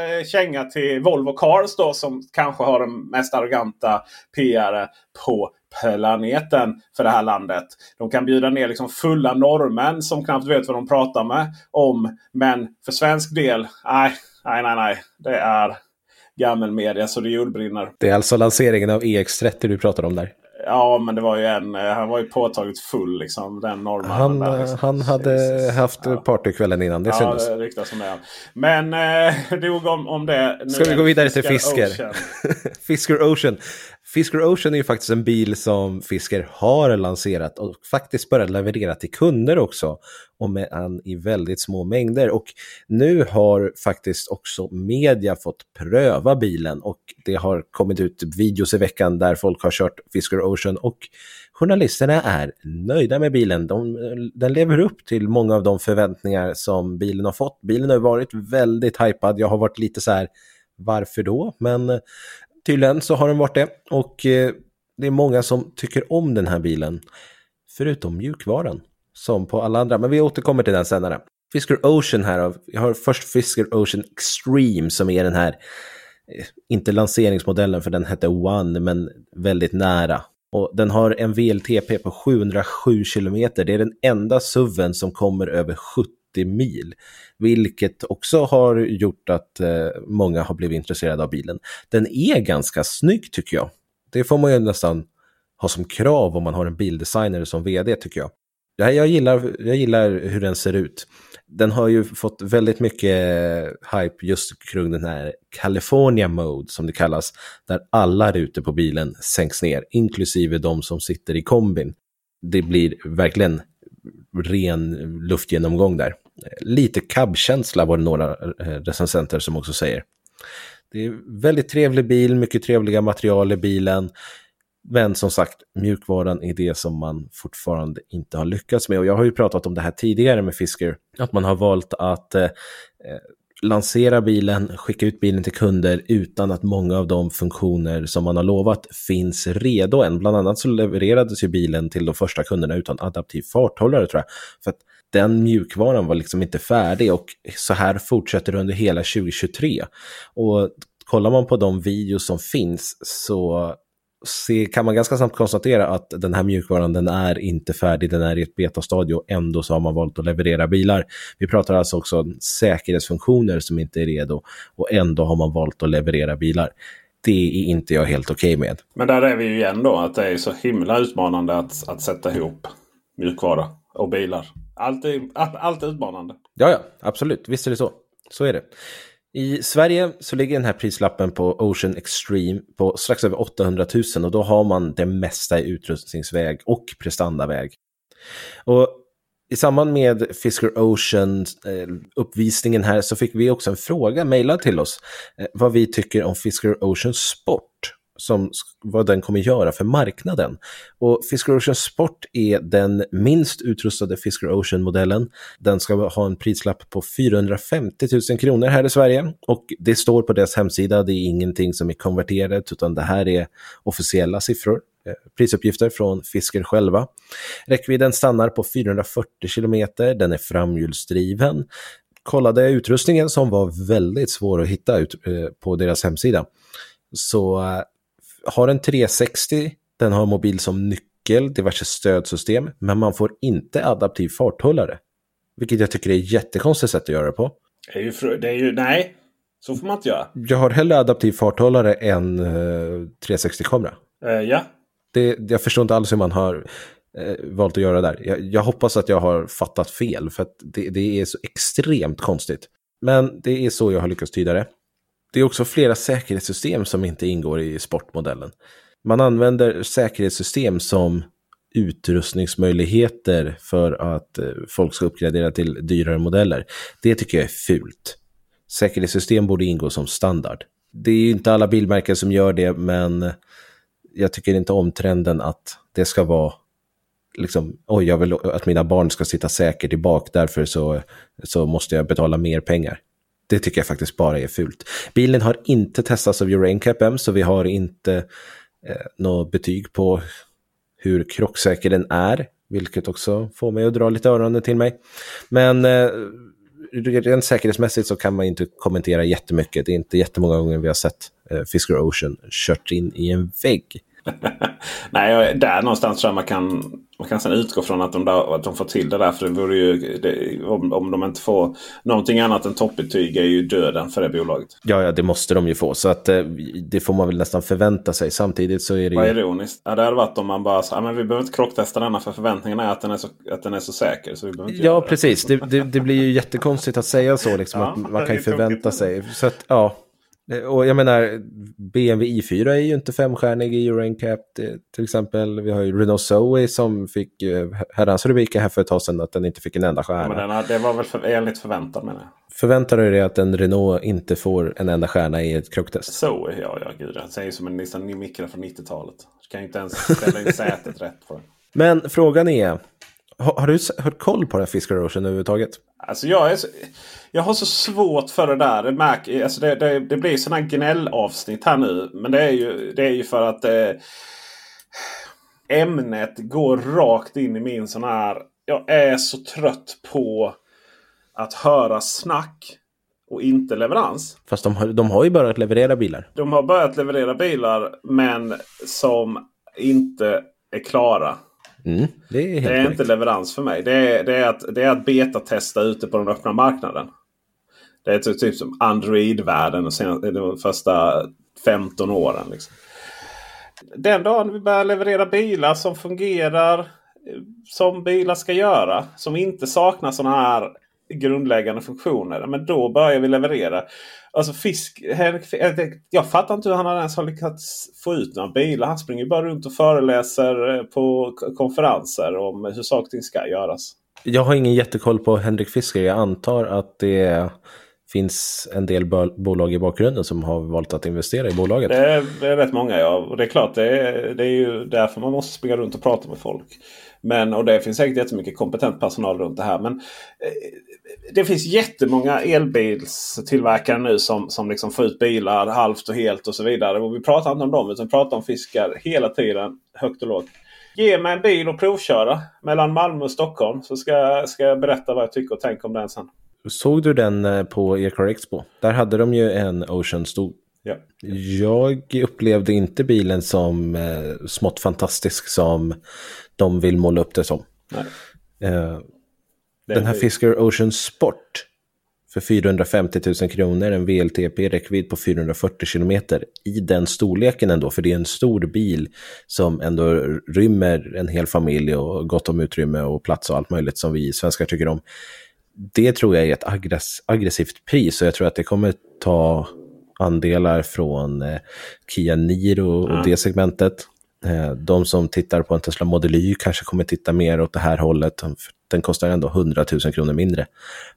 eh, känga till Volvo Cars då som kanske har den mest arroganta PR på planeten för det här landet. De kan bjuda ner liksom fulla norrmän som knappt vet vad de pratar med om. Men för svensk del, nej, nej, nej, nej. Det är gammelmedia så det jordbrinner. Det är alltså lanseringen av EX30 du pratar om där? Ja, men det var ju en. Eh, han var ju påtagligt full liksom. Den norrmannen. Han, där, liksom. han hade haft ja. partykvällen innan. Det ja, det ryktas om det. Men eh, nog om, om det. Nu Ska vi gå vidare till Fisker? Fisker Ocean. Fisker Ocean är ju faktiskt en bil som Fisker har lanserat och faktiskt börjat leverera till kunder också. Och med en i väldigt små mängder. Och nu har faktiskt också media fått pröva bilen och det har kommit ut videos i veckan där folk har kört Fisker Ocean och journalisterna är nöjda med bilen. De, den lever upp till många av de förväntningar som bilen har fått. Bilen har varit väldigt hypad. Jag har varit lite så här varför då? Men Tydligen så har den varit det och eh, det är många som tycker om den här bilen. Förutom mjukvaran. Som på alla andra, men vi återkommer till den senare. Fisker Ocean här, jag har först Fisker Ocean Extreme som är den här, eh, inte lanseringsmodellen för den hette One, men väldigt nära. Och den har en VLTP på 707 kilometer. Det är den enda SUVen som kommer över 70 mil. Vilket också har gjort att eh, många har blivit intresserade av bilen. Den är ganska snygg tycker jag. Det får man ju nästan ha som krav om man har en bildesigner som vd tycker jag. Jag gillar, jag gillar hur den ser ut. Den har ju fått väldigt mycket hype just kring den här California Mode som det kallas. Där alla rutor på bilen sänks ner, inklusive de som sitter i kombin. Det blir verkligen ren luftgenomgång där. Lite cab-känsla var det några eh, recensenter som också säger. Det är väldigt trevlig bil, mycket trevliga material i bilen. Men som sagt, mjukvaran är det som man fortfarande inte har lyckats med. Och jag har ju pratat om det här tidigare med Fisker, att man har valt att eh, eh lansera bilen, skicka ut bilen till kunder utan att många av de funktioner som man har lovat finns redo än. Bland annat så levererades ju bilen till de första kunderna utan adaptiv farthållare tror jag. För att den mjukvaran var liksom inte färdig och så här fortsätter det under hela 2023. Och kollar man på de videos som finns så se, kan man ganska snabbt konstatera att den här mjukvaran den är inte färdig, den är i ett betastadie och ändå så har man valt att leverera bilar. Vi pratar alltså också om säkerhetsfunktioner som inte är redo och ändå har man valt att leverera bilar. Det är inte jag helt okej okay med. Men där är vi ju igen då att det är så himla utmanande att, att sätta ihop mjukvara och bilar. Allt är, allt är utmanande. Ja, ja, absolut. Visst är det så. Så är det. I Sverige så ligger den här prislappen på Ocean Extreme på strax över 800 000 och då har man det mesta i utrustningsväg och prestandaväg. Och i samband med Fisker Ocean eh, uppvisningen här så fick vi också en fråga mejlad till oss eh, vad vi tycker om Fisker Ocean Sport som vad den kommer göra för marknaden. Och Fisker Ocean Sport är den minst utrustade Fisker Ocean-modellen. Den ska ha en prislapp på 450 000 kronor här i Sverige och det står på deras hemsida, det är ingenting som är konverterat utan det här är officiella siffror eh, prisuppgifter från Fisker själva. Räckvidden stannar på 440 kilometer, den är framhjulsdriven. Kollade utrustningen som var väldigt svår att hitta ut eh, på deras hemsida. Så eh, har en 360, den har mobil som nyckel, diverse stödsystem, men man får inte adaptiv farthållare. Vilket jag tycker är ett jättekonstigt sätt att göra det på. Det är ju, det är ju nej, så får man inte göra. Jag har hellre adaptiv farthållare än uh, 360-kamera. Uh, ja. Det, jag förstår inte alls hur man har uh, valt att göra det där. Jag, jag, hoppas att jag har fattat fel, för att det, det är så extremt konstigt. Men det är så jag har lyckats tyda det. Det är också flera säkerhetssystem som inte ingår i sportmodellen. Man använder säkerhetssystem som utrustningsmöjligheter för att eh, folk ska uppgradera till dyrare modeller. Det tycker jag är fult. Säkerhetssystem borde ingå som standard. Det är inte alla bilmärken som gör det, men jag tycker inte om trenden att det ska vara liksom, oj, jag vill att mina barn ska sitta säkert i bak, därför så, så måste jag betala mer pengar. Det tycker jag faktiskt bara är fult. Bilen har inte testats av Euro NCAP än, så vi har inte eh, något betyg på hur krocksäker den är, vilket också får mig att dra lite öronen till mig. Men eh, rent säkerhetsmässigt så kan man inte kommentera jättemycket. Det är inte jättemånga gånger vi har sett eh, Fisker Ocean kört in i en vägg. Nej, där någonstans tror jag man kan, man kan sedan utgå från att de, där, att de får till det där. För det vore ju, det, om, om de inte får någonting annat än toppbetyg är ju döden för det bolaget. Ja, ja, det måste de ju få. Så att, eh, det får man väl nästan förvänta sig. Samtidigt så är det Vad ju... ironiskt. Ja, det hade varit om man bara sa men vi behöver inte krocktesta denna för förväntningen är att den är så, att den är så säker. Så vi behöver inte Ja, precis. Det, det, det, blir ju jättekonstigt att säga så. Liksom, Ja, att man det kan ju förvänta sig. Så att, ja. Och jag menar, BMW i4 är ju inte femstjärnig i Euro det- till exempel. Vi har ju Renault Zoe som fick eh, herrans rubriker här för ett tag sedan att den inte fick en enda Ja, stjärna. men den, det var väl för, enligt förväntan menar jag. Förväntar du dig att en Renault inte får en enda stjärna i ett krocktest? Så, ja, ja gud. Det säger som en Nissan Micra från 90-talet. Du kan ju inte ens ställa in sätet rätt på den. Men frågan är, har, har du hört koll på den här Fisker Ocean överhuvudtaget? Alltså jag, är så, jag har så svårt för det där. Det, märk, alltså det, det, det blir sådana gnällavsnitt här nu. Men det är ju, det är ju för att eh, ämnet går rakt in i min sån här... Jag är så trött på att höra snack och inte leverans. Fast de har, de har ju börjat leverera bilar. De har börjat leverera bilar men som inte är klara. Mm, det är helt Det är inte leverans för mig. Det är, det är, att, det är att betatesta ute på den öppna marknaden. Det är typ, typ som Android-världen de de första 15 åren. Liksom. Den dagen vi börjar leverera bilar som fungerar eh, som bilar ska göra. Som inte saknar sådana här grundläggande funktioner. Men då börjar vi leverera. Alltså fisk, Henrik, jag fattar inte hur han ens har lyckats få ut några bilar. Han springer bara runt och föreläser eh, på konferenser om hur saker och ting ska göras. Jag har ingen jättekoll på Henrik Fisker. Jag antar att det finns en del bo- bolag i bakgrunden som har valt att investera i bolaget. Det är, det är rätt många ja. Och det är klart det är, det är ju därför man måste springa runt och prata med folk. Men, och det finns säkert jättemycket kompetent personal runt det här. Men eh, det finns jättemånga elbilstillverkare nu som, som liksom får ut bilar halvt och helt och så vidare. Och vi pratar inte om dem utan vi pratar om fiskar hela tiden. Högt och lågt. Ge mig en bil och provköra mellan Malmö och Stockholm. Så ska, ska jag berätta vad jag tycker och tänker om den sen. Såg du den eh, på Ecar Expo? Där hade de ju en Ocean stod. Ja. Jag upplevde inte bilen som eh, smått fantastisk som de vill måla upp det som. Nej. Eh, den här. Fisker Ocean Sport för 450 000 kronor, en VLTP, räckvidd på 440 kilometer i den storleken ändå, för det är en stor bil som ändå rymmer en hel familj och gott om utrymme och plats och allt möjligt som vi svenskar tycker om. Det tror jag är ett aggress aggressivt pris och jag tror att det kommer ta andelar från eh, Kia Niro och det segmentet. Eh, de som tittar på en Tesla Model Y kanske kommer titta mer åt det här hållet. Den kostar ändå 100 000 kronor mindre.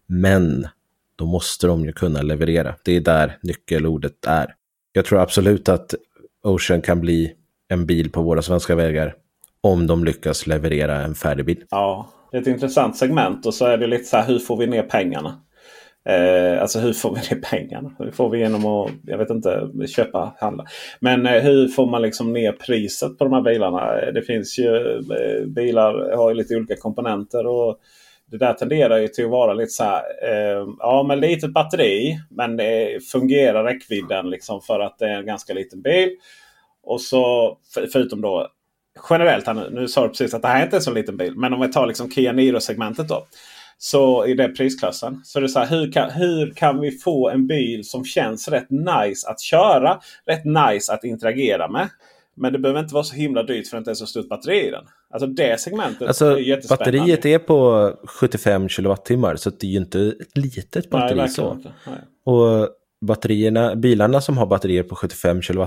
Men då måste de ju kunna leverera. Det är där nyckelordet är. Jag tror absolut att Ocean kan bli en bil på våra svenska vägar om de lyckas leverera en färdig bil. Ja, det är ett intressant segment och så är det lite så här hur får vi ner pengarna? Eh, alltså hur får vi det pengarna? Hur får vi genom att jag vet inte, köpa, handla. Men eh, hur får man liksom ner priset på de här bilarna? Eh, det finns ju eh, bilar har ju lite olika komponenter. och det där tenderar ju till att vara lite så här. Eh, ja, men litet batteri. Men det fungerar räckvidden liksom för att det är en ganska liten bil. Och så för, förutom då generellt här nu. Nu sa du precis att det här är inte är en så liten bil. Men om vi tar liksom Kia Niro-segmentet då. Så i den prisklassen. Så det är så här, hur kan, hur kan vi få en bil som känns rätt nice att köra? Rätt nice att interagera med. Men det behöver inte vara så himla dyrt för att det inte är så stort batteri i den. Alltså det segmentet alltså, är jättespännande. Batteriet är på 75 kWh så det är ju inte ett litet batteri Nej, så. Och batterierna, bilarna som har batterier på 75 kWh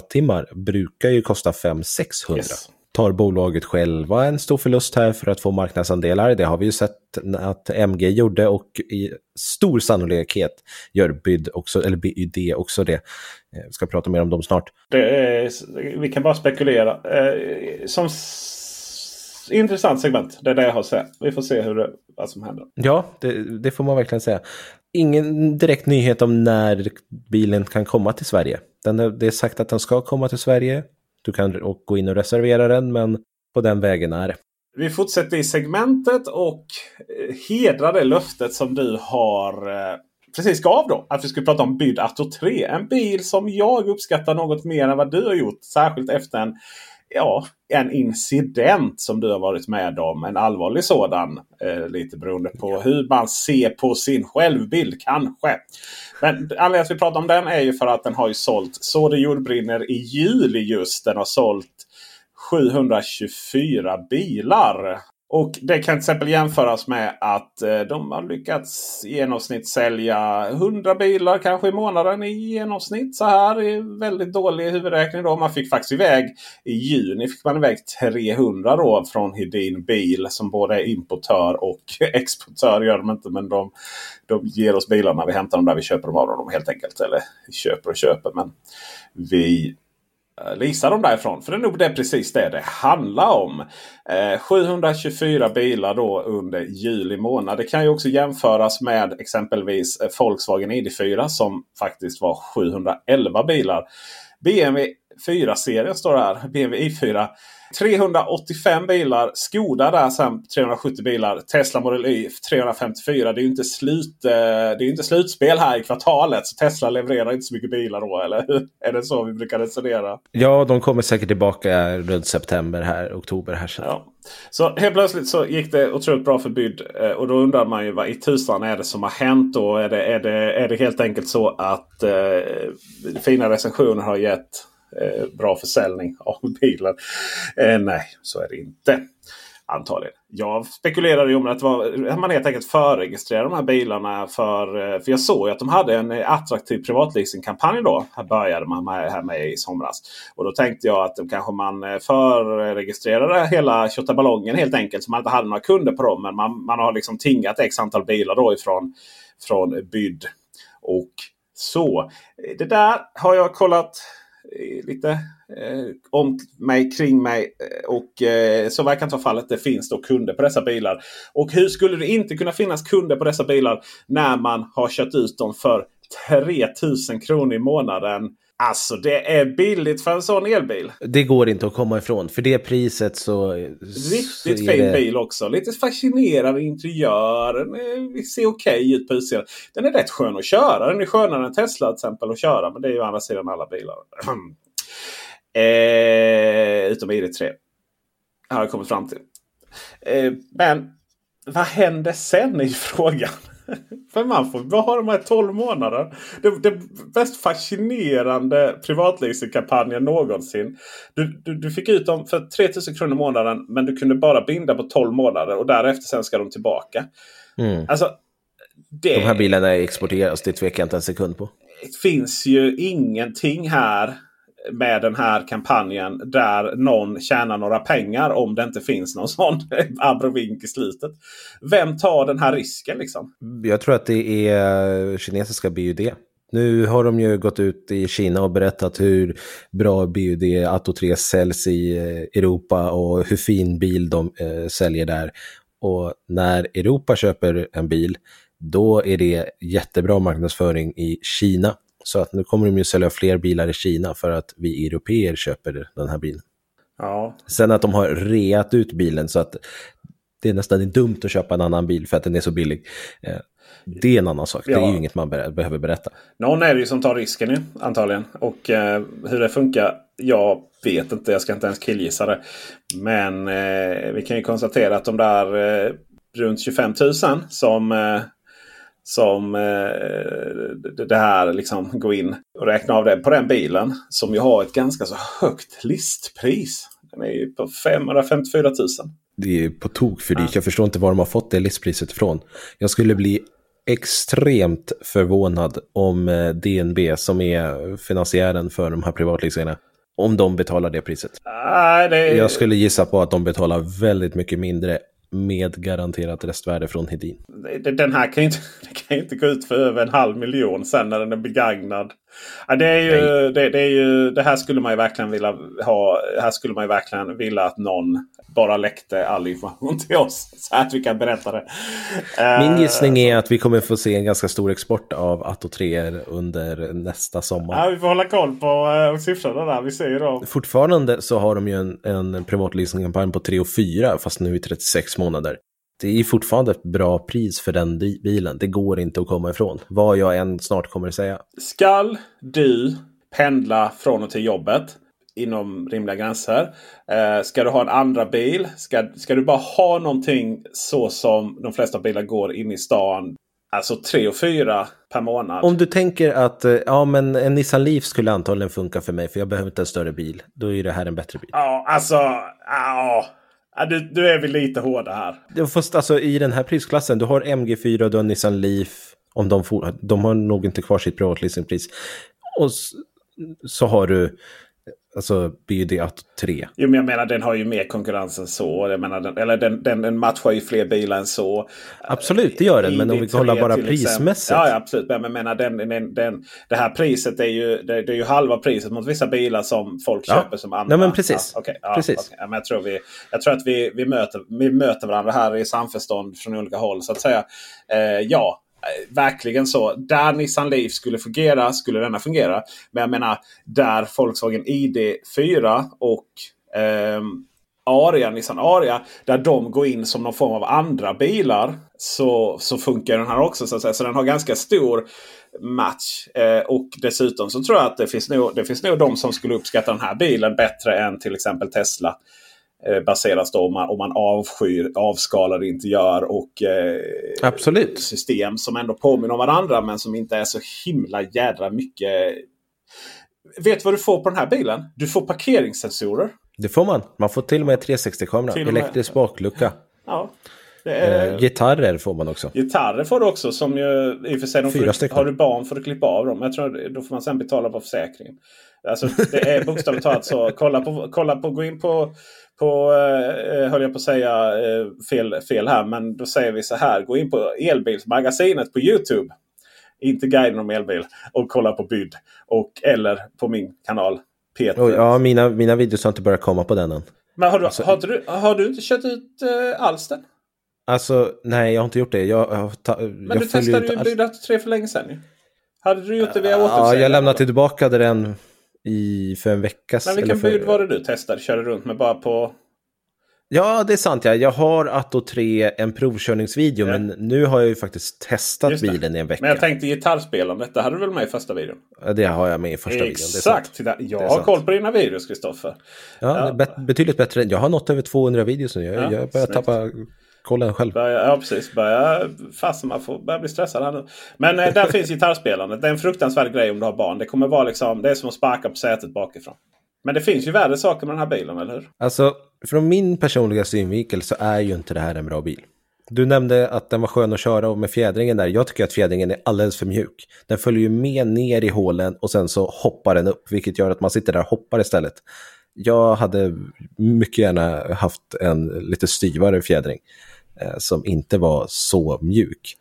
brukar ju kosta 500-600. Yes. Tar bolaget själva en stor förlust här för att få marknadsandelar? Det har vi ju sett att MG gjorde och i stor sannolikhet gör BYD också, eller BYD också det. Eh, Vi ska prata mer om dem snart. Är, vi kan bara spekulera. Eh, som intressant segment. Det är det jag har sett. Vi får se hur det, vad som händer. Ja, det, det får man verkligen säga. Ingen direkt nyhet om när bilen kan komma till Sverige. Den det är sagt att den ska komma till Sverige. Du kan gå in och reservera den, men på den vägen är det. Vi fortsätter i segmentet och eh, hedrar det löftet som du har eh, precis gav då. Att vi skulle prata om Byd Atto 3. En bil som jag uppskattar något mer än vad du har gjort. Särskilt efter en, ja, en incident som du har varit med om. En allvarlig sådan. Eh, lite beroende på hur man ser på sin självbild kanske. Men anledningen till att vi pratar om den är ju för att den har ju sålt så det jordbrinner i juli just. Den har sålt 724 bilar. Och det kan till exempel jämföras med att eh, de har lyckats i genomsnitt sälja 100 bilar kanske i månaden i genomsnitt. Så här är väldigt dålig huvudräkning. Då. Man fick faktiskt iväg i juni fick man iväg 300 då från Hedin Bil som både är importör och exportör. gör de inte men de, de ger oss bilarna. Vi hämtar dem där vi köper dem av dem helt enkelt. Eller köper och köper men vi Eh, leasa dem därifrån. För det är nog det precis det det handlar om. Eh, 724 bilar då under juli månad. Det kan ju också jämföras med exempelvis Volkswagen ID4 som faktiskt var 711 bilar. BMW 4-serien står det här. BMW i4. 385 bilar. Skoda där sen 370 bilar. Tesla Model Y 354. Det är ju inte, slut, eh, det är inte slutspel här i kvartalet. Så Tesla levererar inte så mycket bilar då. Eller hur? Är det så vi brukar resonera? Ja, de kommer säkert tillbaka runt september här, oktober här sen. Ja. Så helt plötsligt så gick det otroligt bra för Byd. Eh, och då undrar man ju vad i tusan är det som har hänt då? Är det, är det, är det helt enkelt så att eh, fina recensioner har gett eh, bra försäljning av bilen? Eh, nej, så är det inte. Antagligen. Jag spekulerade ju om att det man helt enkelt förregistrerade de här bilarna. För, eh, för jag såg ju att de hade en eh, attraktiv privatleasingkampanj då. Här började man med, här med i somras. Och då tänkte jag att kanske man eh, förregistrerade hela tjottaballongen helt enkelt. Så man inte hade några kunder på dem. Men man, man har liksom tingat x antal bilar då ifrån från Byd. Och så. Det där har jag kollat lite om mig, kring mig. eh, Och eh, så verkar inte vara fallet. Det finns då kunder på dessa bilar. Och hur skulle det inte kunna finnas kunder på dessa bilar när man har kört ut dem för 3000 kronor i månaden? Alltså det är billigt för en sån elbil. Det går inte att komma ifrån. För det priset så... Riktigt så fin det- bil också. Lite fascinerande interiör. Den ser okej ut på utsidan. Den är rätt skön att köra. Den är skönare än Tesla till exempel att köra. Men det är ju å andra sidan alla bilar. eh, utom ID3. Har jag kommit fram till. Eh, men vad händer sen i frågan? För man får bara de här 12 månader. Det, det mest fascinerande privatleasingkampanjen någonsin. Du, du, du fick ut dem för 3000 kronor i månaden men du kunde bara binda på 12 månader och därefter sen ska de tillbaka. Mm. Alltså, det De här bilarna exporteras, det tvekar jag inte en sekund på. finns ju ingenting här med den här kampanjen där någon tjänar några pengar om det inte finns någon sån abrovink i slutet. Vem tar den här risken liksom? Jag tror att det är kinesiska BUD. Nu har de ju gått ut i Kina och berättat hur bra BUD Atto 3 säljs i eh, Europa och hur fin bil de eh, säljer där. Och när Europa köper en bil, då är det jättebra marknadsföring i Kina. Så att nu kommer de ju sälja fler bilar i Kina för att vi europeer köper den här bilen. Ja. Sen att de har reat ut bilen så att det är nästan dumt att köpa en annan bil för att den är så billig. Eh, det är en annan sak. Ja. Det är ju inget man behöver berätta. Någon är det ju som tar risken nu, antagligen. Och eh, hur det funkar, jag vet inte. Jag ska inte ens killgissa det. Men eh, vi kan ju konstatera att de där eh, runt 25 000 som, eh, som eh, det här liksom går in och räknar av det på den bilen. Som ju har ett ganska så högt listpris. Den är ju på 554 000. Det är på tok för dyrt. Jag förstår inte var de har fått det listpriset ifrån. Jag skulle bli extremt förvånad om eh, DNB som är finansiären för de här privatleasingarna om de betalar det priset. Nej, det... Jag skulle gissa på att de betalar väldigt mycket mindre med garanterat restvärde från Hedin. Den här kan ju inte, kan inte gå ut för över en halv miljon sen när den är begagnad. Ja, det, är ju, det, det, är ju, det här skulle man ju verkligen vilja ha. Här skulle man ju verkligen vilja att någon bara läckte all information till oss. Så att vi kan berätta det. Min eh, gissning är att vi kommer få se en ganska stor export av Atto 3 under nästa sommar. Ja, vi får hålla koll på uh, siffrorna där. Vi ser ju då. Fortfarande så har de ju en, en privatleasingkampanj på 3 och 4 fast nu i 36 månader. Det är fortfarande ett bra pris för den bilen. Det går inte att komma ifrån. Vad jag än snart kommer att säga. Skall du pendla från och till jobbet inom rimliga gränser. Eh, ska du ha en andra bil? Ska, ska du bara ha någonting så som de flesta bilar går in i stan? Alltså 3 och 4 per månad. Om du tänker att eh, ja, men en Nissan Leaf skulle antagligen funka för mig för jag behöver inte en större bil. Då är det här en bättre bil. Ja, alltså. Ja. Du, du är väl lite hårda här. Fast alltså i den här prisklassen, du har MG4 och du har Nissan Leaf. Om de, får, de har nog inte kvar sitt privatleasingpris. Och så har du Alltså BD Atto 3. Jo, men jag menar den har ju mer konkurrens än så. Jag menar, den, eller den, den, den matchar ju fler bilar än så. Absolut, det gör den. Men om vi kollar bara prismässigt. Ja, ja, absolut. Men jag menar, den, den, den, det här priset är ju, det, det, är ju halva priset mot vissa bilar som folk ja. köper som andra. Nej, men precis. Ja, okay, ja, precis. Okay. Ja, men jag tror, vi, jag tror att vi, vi, möter, vi möter varandra här i samförstånd från olika håll. Så att säga. Eh, ja, Eh, Eh, verkligen så. Där Nissan Leaf skulle fungera skulle denna fungera. Men jag menar där Volkswagen ID4 och eh, Aria, Nissan Aria, där de går in som någon form av andra bilar. Så, så funkar den här också. Så, att säga. så den har ganska stor match. Eh, och dessutom så tror jag att det finns, nog, det finns nog de som skulle uppskatta den här bilen bättre än till exempel Tesla. Eh, baseras då om man, om man avskyr avskalade interiör och eh, system som ändå påminner om varandra men som inte är så himla jädra mycket. Vet du vad du får på den här bilen? Du får parkeringssensorer. Det får man. Man får till och med 360-kamera, elektrisk baklucka. Ja. Är... Eh, gitarrer får man också. Gitarrer får du också. Som ju, i och för sig, de Fyra stycken. Har du barn får du klippa av dem. Jag tror Då får man sen betala på försäkringen. Alltså, det är bokstavligt talat så. Kolla på, kolla på, gå in på på, eh, höll jag på att säga eh, fel, fel här, men då säger vi så här. Gå in på Elbilsmagasinet på Youtube. Inte guiden om elbil. Och kolla på Byd. Och, eller på min kanal. Peter. Ja, mina, mina videos har inte börjat komma på den än. Men har du, alltså, har du, har du inte kört ut uh, alls den? Alltså, nej jag har inte gjort det. Jag, jag, ta, men jag du testade ju Byd 3 för länge sedan. Hade du gjort det via återförsäljning? Ja, jag lämnade tillbaka den i, för en vecka sedan. Men vilken för... bud var det du testade? Körde runt med bara på... Ja, det är sant. Ja. Jag har Atto 3 en provkörningsvideo, ja. men nu har jag ju faktiskt testat bilen i en vecka. Men jag tänkte gitarrspelandet, det hade du väl med i första videon? Ja, det har jag med i första Exakt. videon. Exakt! Jag har koll på dina videos, Kristoffer. Ja, ja. betydligt bättre. Jag har nått över 200 videos nu. Jag, ja, jag börjar tappa kolla den själv. Börja, ja, precis. Börja, fast man får börja bli stressad här nu. Men eh, där finns gitarrspelandet. Det är en fruktansvärd grej om du har barn. Det kommer vara liksom, det är som att sparka på sätet bakifrån. Men det finns ju värre saker med den här bilen, eller hur? Alltså, från min personliga synvinkel så är ju inte det här en bra bil. Du nämnde att den var skön att köra och med fjädringen där. Jag tycker att fjädringen är alldeles för mjuk. Den följer ju med ner i hålen och sen så hoppar den upp, vilket gör att man sitter där och hoppar istället. Jag hade mycket gärna haft en lite styvare fjädring som inte var så mjuk.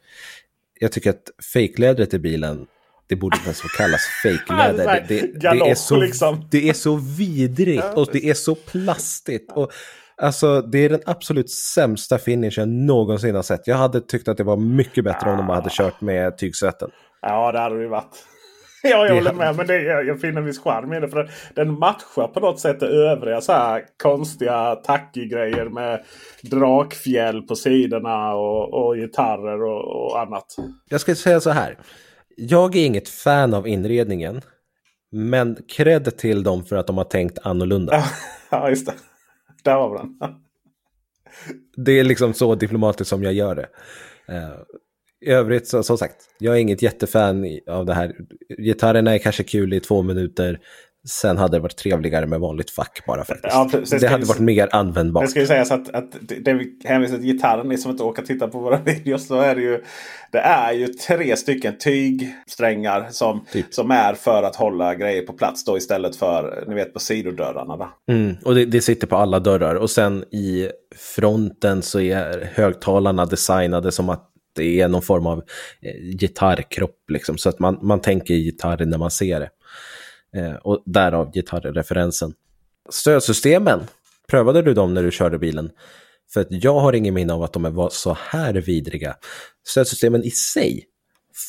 Jag tycker att fejklädret i bilen det borde inte ens få kallas fejkläder. Det, det, det, är så, liksom. det är så vidrigt och det är så plastigt. Och, alltså, det är den absolut sämsta finish jag någonsin har sett. Jag hade tyckt att det var mycket bättre om de hade kört med tygsätten. Ja, det hade det varit. Ja, jag håller med. Men det, jag, jag finner en viss charm i det. För den matchar på något sätt det övriga så här konstiga tacky-grejer med drakfjäll på sidorna och, och gitarrer och, och annat. Jag ska säga så här. Jag är inget fan av inredningen. Men cred till dem för att de har tänkt annorlunda. Ja, just det. Där vi den. Det är liksom så diplomatiskt som jag gör det. I övrigt, så, som sagt, jag är inget jättefan av det här. Gitarrerna är kanske kul i två minuter. Sen hade det varit trevligare med vanligt fack bara faktiskt. Ja, det, hade varit mer användbart. Det ska ju sägas att, att det vi hänvisar till gitarren, ni som inte åker titta på våra videos, så är det ju, det är ju tre stycken tygsträngar som, typ. som är för att hålla grejer på plats då istället för, ni vet på sidodörrarna. Då. Mm, och det, det sitter på alla dörrar och sen i fronten så är högtalarna designade som att det är någon form av eh, gitarrkropp liksom. Så att man, man tänker gitarr när man ser det. Eh, och därav gitarrreferensen. Stödsystemen, prövade du dem när du körde bilen? För att jag har ingen minne av att de var så här vidriga. Stödsystemen i sig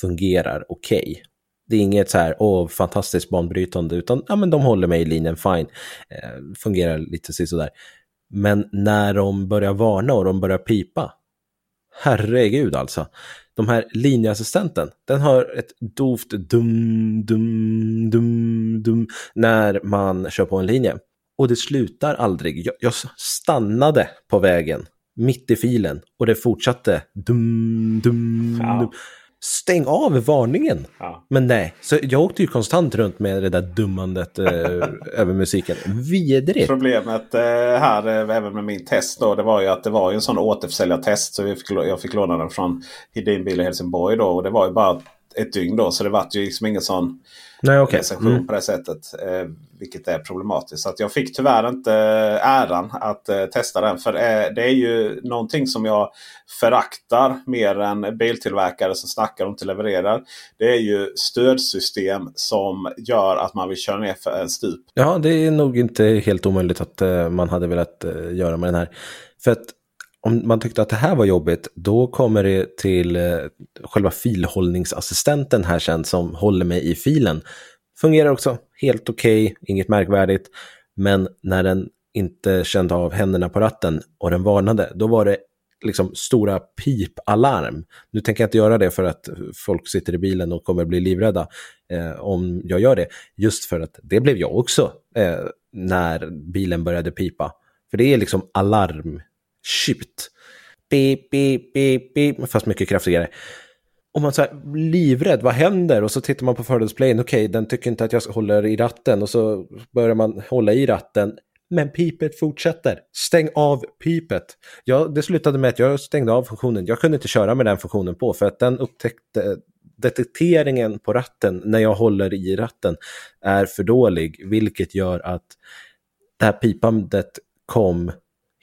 fungerar okej. Okay. Det är inget så här, åh, fantastiskt banbrytande, utan ja, men de håller mig i linjen fine. Eh, fungerar lite sådär. Men när de börjar varna och de börjar pipa, herregud alltså. De här linjeassistenten, den har ett dovt dum, dum, dum, dum när man kör på en linje. Och det slutar aldrig. Jag, jag stannade på vägen, mitt i filen, och det fortsatte dum, dum, ja. dum stäng av varningen. Ja. Men nej, så jag åkte ju konstant runt med det där dummandet eh, över musiken. Vidrigt. Problemet eh, här, eh, även med min test då, det var ju att det var ju en sån återförsäljartest. Så vi fick, jag fick låna den från Hedin Bil i Helsingborg då. Och det var ju bara ett dygn då. Så det var ju liksom ingen sån Nej, okay. recension mm. på det sättet. Eh, vilket är problematiskt. Så jag fick tyvärr inte äran att eh, testa den. För eh, det är ju någonting som jag föraktar mer än biltillverkare som snackar om till levererar. Det är ju stödsystem som gör att man vill köra ner för en stup. Ja, det är nog inte helt omöjligt att eh, man hade velat eh, göra med den här. För att om man tyckte att det här var jobbigt, då kommer det till eh, själva filhållningsassistenten här sen som håller mig i filen. Fungerar också helt okej, okay, inget märkvärdigt. Men när den inte kände av händerna på ratten och den varnade, då var det liksom stora pipalarm. Nu tänker jag inte göra det för att folk sitter i bilen och kommer bli livrädda eh, om jag gör det. Just för att det blev jag också eh, när bilen började pipa. För det är liksom alarm Shit. Beep, beep, beep, beep, fast mycket kraftigare. Och man är livrädd, vad händer? Och så tittar man på fördelsplayen, okej, okay, den tycker inte att jag håller i ratten. Och så börjar man hålla i ratten. Men pipet fortsätter. Stäng av pipet. Ja, det slutade med att jag stängde av funktionen. Jag kunde inte köra med den funktionen på för att den upptäckte detekteringen på ratten när jag håller i ratten är för dålig, vilket gör att det här pipandet kom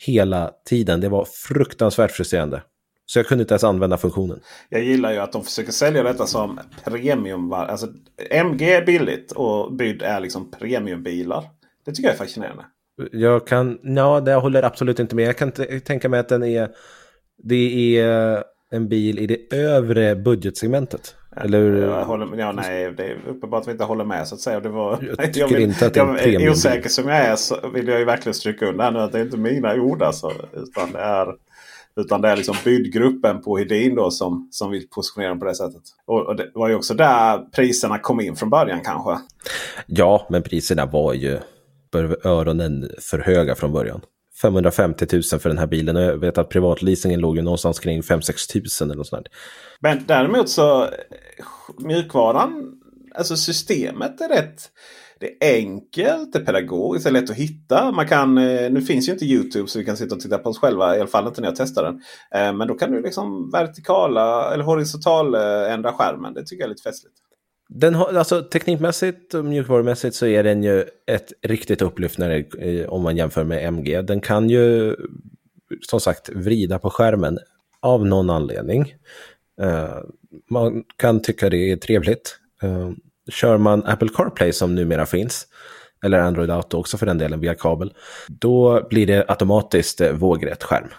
hela tiden. Det var fruktansvärt frustrerande. Så jag kunde inte ens använda funktionen. Jag gillar ju att de försöker sälja detta som premium. Alltså, MG är billigt och Byd är liksom premiumbilar. Det tycker jag är fascinerande. Jag kan, ja, det håller absolut inte med. Jag kan tänka mig att den är, det är en bil i det övre budgetsegmentet. Eller Jag håller, ja, nej, det är uppenbart att vi inte håller med så att säga. Det var, jag tycker jag vill, inte att det är en premiumbil. Osäker som jag är så vill jag ju verkligen stryka under nu att det är inte mina ord alltså. Utan det är, utan det är liksom bydgruppen på Hedin då som, som vill positionera den på det sättet. Och, och, det var ju också där priserna kom in från början kanske. Ja, men priserna var ju öronen för höga från början. 550 000 för den här bilen. Jag vet att privatleasingen låg ju någonstans kring 5-6 tusen eller något sånt. Men däremot så mjukvaran, alltså systemet är rätt det är enkelt, det är pedagogiskt, det är lätt att hitta. Man kan, eh, nu finns ju inte Youtube så vi kan sitta och titta på oss själva. I alla fall inte när jag testar den. Eh, men då kan du liksom vertikala eller horisontal eh, ändra skärmen. Det tycker jag är lite festligt. Den har, alltså, teknikmässigt och mjukvarumässigt så är den ju ett riktigt upplyft när det, eh, om man jämför med MG. Den kan ju som sagt vrida på skärmen av någon anledning. Uh, man kan tycka det är trevligt. Uh, kör man Apple CarPlay som numera finns, eller Android Auto också för den delen via kabel, då blir det automatiskt eh, vågrätt skärm.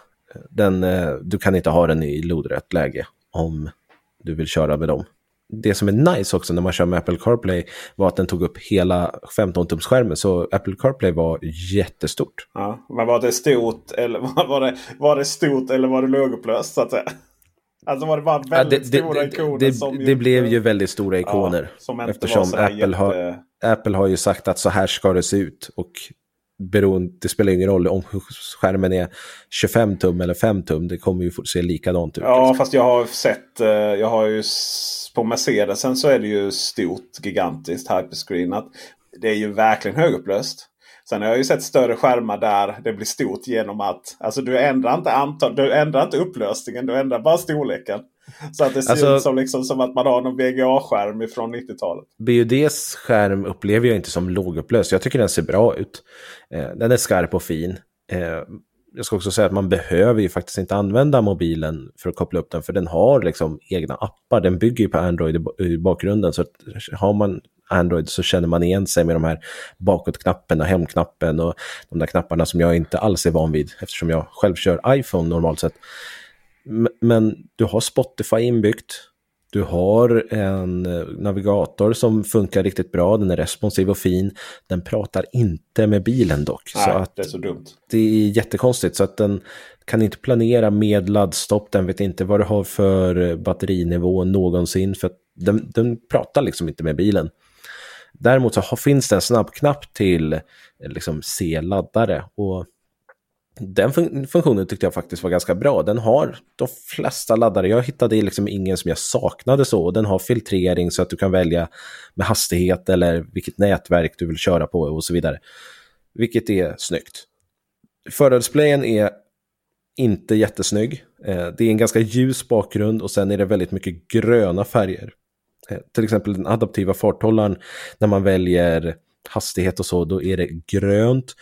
Den, eh, du kan inte ha den i lodrätt läge om du vill köra med dem. Det som är nice också när man kör med Apple CarPlay var att den tog upp hela 15-tumsskärmen. Så Apple CarPlay var jättestort. Ja, men var det stort eller var det, var det stort eller var det lågupplöst så att säga? Alltså var det bara väldigt ja, det, stora ikoner? Det, som det, det blev ju väldigt stora ikoner. Ja, eftersom Apple, jätte... har, Apple har ju sagt att så här ska det se ut. Och beroende, det spelar ingen roll om skärmen är 25 tum eller 5 tum. Det kommer ju se likadant ut. Ja, liksom. fast jag har sett, eh, jag har ju på Mercedesen så är det ju stort, gigantiskt hyperscreenat. Det är ju verkligen högupplöst. Sen har jag ju sett större skärmar där det blir stort genom att alltså du ändrar inte, antal, du ändrar inte upplösningen, du ändrar bara storleken. Så att det ser alltså, ut som, liksom, som att man har någon VGA-skärm från 90-talet. BUDs skärm upplever jag inte som lågupplöst. Jag tycker den ser bra ut. Eh, den är skarp och fin. Eh, jag ska också säga att man behöver ju faktiskt inte använda mobilen för att koppla upp den, för den har liksom egna appar. Den bygger ju på Android i bakgrunden, så har man Android så känner man igen sig med de här bakåtknappen och hemknappen och de där knapparna som jag inte alls är van vid eftersom jag själv kör iPhone normalt sett. Men du har Spotify inbyggt. Du har en eh, navigator som funkar riktigt bra, den är responsiv och fin. Den pratar inte med bilen dock. Nej, så att det är så dumt. Det är jättekonstigt, så att den kan inte planera med laddstopp, den vet inte vad du har för eh, batterinivå någonsin, för att den, den pratar liksom inte med bilen. Däremot så finns det en snabbknapp till liksom, C-laddare. Och den fun funktionen tyckte jag faktiskt var ganska bra. Den har de flesta laddare. Jag hittade liksom ingen som jag saknade så. Den har filtrering så att du kan välja med hastighet eller vilket nätverk du vill köra på och så vidare. Vilket är snyggt. Förardisplayen är inte jättesnygg. Eh, det är en ganska ljus bakgrund och sen är det väldigt mycket gröna färger. Eh, till exempel den adaptiva farthållaren, när man väljer hastighet och så, då är det grönt.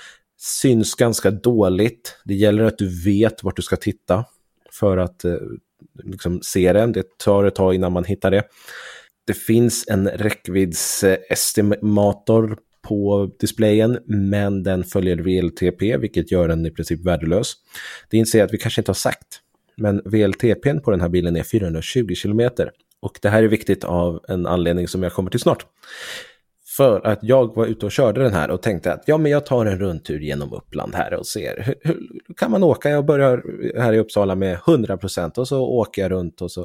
Syns ganska dåligt. Det gäller att du vet vart du ska titta för att eh, liksom, se den. Det tar ett tag innan man hittar det. Det finns en räckviddsestimator på displayen, men den följer VLTP, vilket gör den i princip värdelös. Det inser jag att vi kanske inte har sagt, men VLTP på den här bilen är 420 kilometer. Och det här är viktigt av en anledning som jag kommer till snart. För att jag var ute och körde den här och tänkte att ja, men jag tar en rundtur genom Uppland här och ser hur, hur kan man åka? Jag börjar här i Uppsala med 100 procent och så åker jag runt och så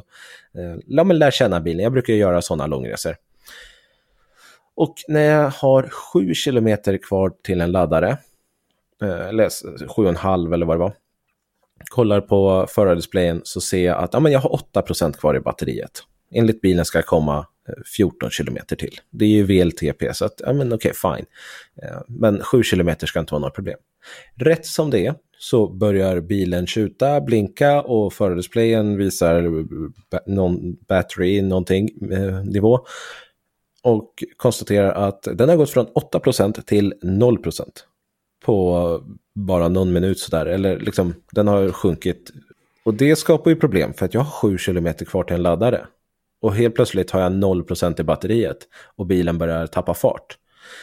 eh, ja, men lär känna bilen. Jag brukar göra sådana långresor. Och när jag har 7 kilometer kvar till en laddare, eh, eller 7,5 eller vad det var, kollar på förardisplayen så ser jag att ja, men jag har 8 kvar i batteriet enligt bilen ska komma 14 kilometer till. Det är ju VLTP, så att, ja men okej, okay, fine. Eh, men 7 kilometer ska inte vara några problem. Rätt som det är så börjar bilen tjuta, blinka och förardisplayen visar någon battery, någonting, eh, nivå. Och konstaterar att den har gått från 8% till 0% på bara någon minut sådär. Eller liksom, den har sjunkit. Och det skapar ju problem för att jag har 7 kilometer kvar till en laddare. Och helt plötsligt har jag 0% i batteriet och bilen börjar tappa fart.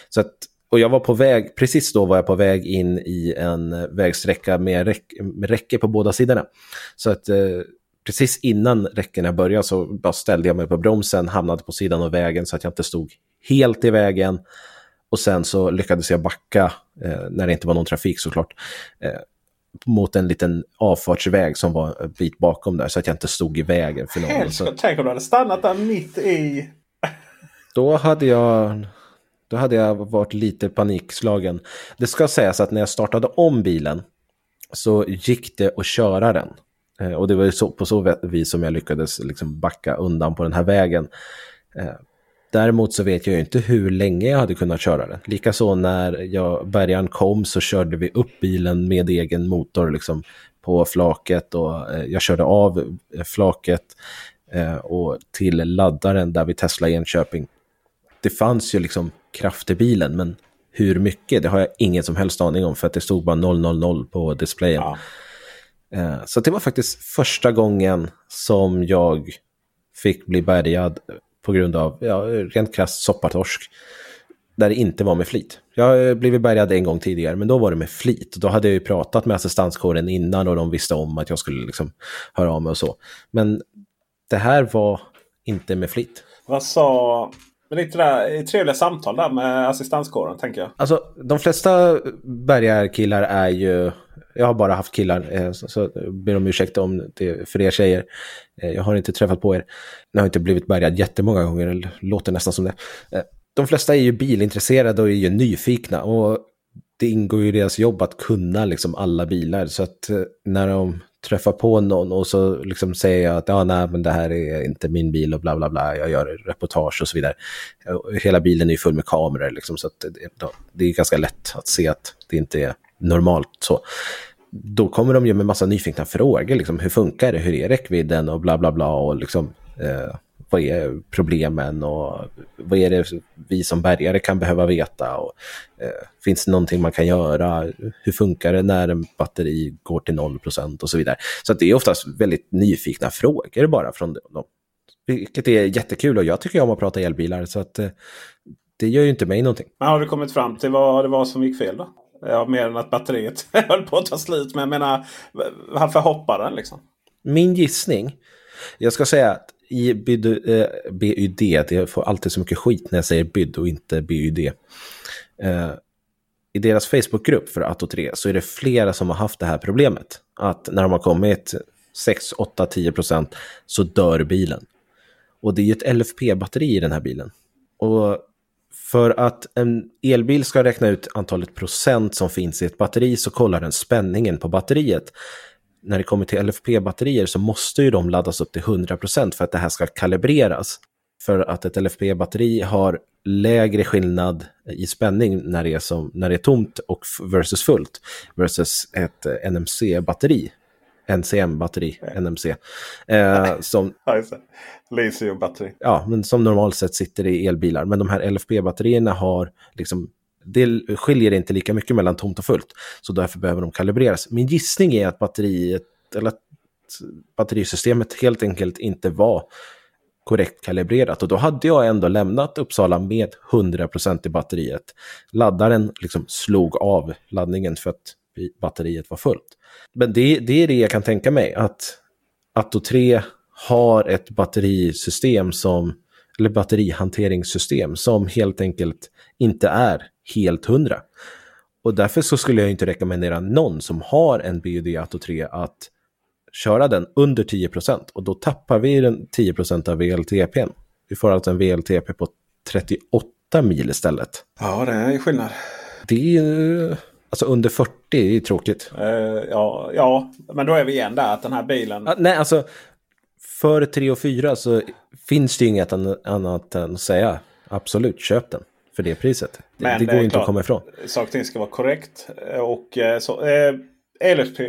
Så att, och jag var på väg, precis då var jag på väg in i en vägsträcka med, räck, med räcke på båda sidorna. Så att eh, precis innan räckena började så bara ställde jag mig på bromsen, hamnade på sidan av vägen så att jag inte stod helt i vägen. Och sen så lyckades jag backa eh, när det inte var någon trafik såklart. Eh, mot en liten avfartsväg som var en bit bakom där så att jag inte stod i vägen för någon. Så... Tänk om du hade stannat där mitt i... Då hade jag... Då hade jag varit lite panikslagen. Det ska sägas att när jag startade om bilen så gick det att köra den. Eh, och det var så, på så vis som jag lyckades liksom backa undan på den här vägen. Däremot så vet jag inte hur länge jag hade kunnat köra den. Likaså när jag, bärgaren kom så körde vi upp bilen med egen motor liksom på flaket och eh, jag körde av eh, flaket eh, och till laddaren där vi Tesla Enköping. Det fanns ju liksom kraft i bilen men hur mycket det har jag ingen som helst aning om för att det stod bara 000 på displayen. Ja. Så det var faktiskt första gången som jag fick bli bärgad på grund av ja, rent krasst soppatorsk. Där det inte var med flit. Jag har blivit bärgad en gång tidigare, men då var det med flit. Då hade jag ju pratat med assistanskåren innan och de visste om att jag skulle liksom höra av mig och så. Men det här var inte med flit. Vad sa... Men lite där, trevliga samtal där med assistanskåren tänker jag. Alltså de flesta bärgarkillar är ju... Jag har bara haft killar, eh, så, så ber om ursäkt om det för er tjejer. Eh, jag har inte träffat på er. Jag har inte blivit bärgad jättemånga gånger, det låter nästan som det. Eh, de flesta är ju bilintresserade och är ju nyfikna. Och det ingår ju i deras jobb att kunna liksom alla bilar. Så att när de träffar på någon och så liksom säger jag att ja, nej, men det här är inte min bil och bla bla bla, jag gör reportage och så vidare. Hela bilen är ju full med kameror, liksom, så att det, det är ganska lätt att se att det inte är normalt så. Då kommer de ju med massa nyfikna frågor, liksom, hur funkar det, hur är räckvidden och bla bla bla och liksom eh, vad är problemen och vad är det vi som bärgare kan behöva veta? Och, eh, finns det någonting man kan göra? Hur funkar det när en batteri går till 0% och så vidare. Så det är oftast väldigt nyfikna frågor bara från dem. Vilket är jättekul och jag tycker om att prata elbilar så att eh, det gör ju inte mig någonting. Men har du kommit fram till vad det var som gick fel då? Ja, mer än att batteriet höll på att ta slut. Men jag menar, varför hoppar den liksom? Min gissning, jag ska säga att i BYD, eh, BYD, det får alltid så mycket skit när jag säger BYD och inte BYD. Eh, I deras Facebookgrupp för Atto 3 så är det flera som har haft det här problemet. Att när de har kommit 6, 8, 10 procent så dör bilen. Och det är ju ett LFP-batteri i den här bilen. Och för att en elbil ska räkna ut antalet procent som finns i ett batteri så kollar den spänningen på batteriet när det kommer till LFP-batterier så måste ju de laddas upp till 100% för att det här ska kalibreras. För att ett LFP-batteri har lägre skillnad i spänning när det är, som, när det är tomt och versus fullt. Versus ett eh, NMC-batteri. NCM-batteri, NMC. Eh, som, Litium-batteri. Ja, men som normalt sett sitter i elbilar. Men de här LFP-batterierna har liksom det skiljer inte lika mycket mellan tomt och fullt. Så därför behöver de kalibreras. Min gissning är att batteriet, eller att batterisystemet helt enkelt inte var korrekt kalibrerat. Och då hade jag ändå lämnat Uppsala med 100% i batteriet. Laddaren liksom slog av laddningen för att batteriet var fullt. Men det, det är det jag kan tänka mig, att Atto 3 har ett batterisystem som, eller batterihanteringssystem som helt enkelt inte är helt hundra. Och därför så skulle jag inte rekommendera någon som har en BUD Atto 3 att köra den under 10% och då tappar vi den 10% av VLTP. Vi får alltså en VLTP på 38 mil istället. Ja, det är skillnad. Det är Alltså under 40 är ju tråkigt. Uh, ja, ja, men då är vi igen där att den här bilen... Uh, nej, alltså för 3 och 4 så finns det ju inget annat än att säga absolut, köp den för det priset. Men det, går inte klart, att komma ifrån. Saker och ting ska vara korrekt. Och eh, så, eh, LFP,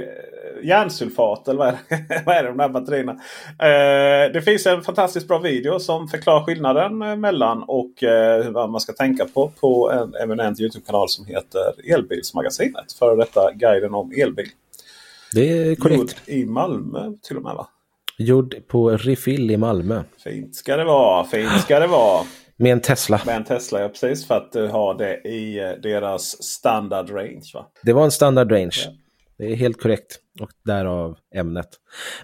järnsulfat eller vad är det, vad är det de där batterierna? Eh, det finns en fantastiskt bra video som förklarar skillnaden eh, mellan och eh, vad man ska tänka på på en eminent Youtube-kanal som heter Elbilsmagasinet. För detta guiden om elbil. Det är korrekt. Gjord i Malmö till och med va? Gjord på Refill i Malmö. Fint ska det vara, fint ska det vara. Med en Tesla. Med en Tesla, ja precis. För att du har det i eh, deras standard range. Va? Det var en standard range. Ja. Det är helt korrekt. Och därav ämnet.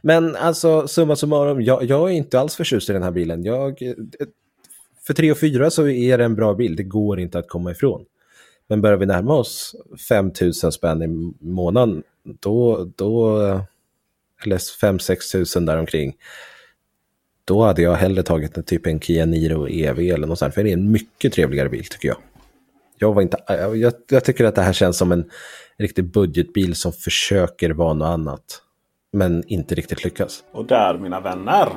Men alltså summa summarum, jag, jag är inte alls förtjust i den här bilen. Jag, för 3 och 4 så är det en bra bil. Det går inte att komma ifrån. Men börjar vi närma oss 5000 spänn i månaden, då, då eller 5-6 tusen däromkring, då hade jag hellre tagit en, typ en Kia Niro EV eller något sånt. För det är en mycket trevligare bil tycker jag. Jag, var inte, jag, jag tycker att det här känns som en riktig budgetbil som försöker vara något annat. Men inte riktigt lyckas. Och där mina vänner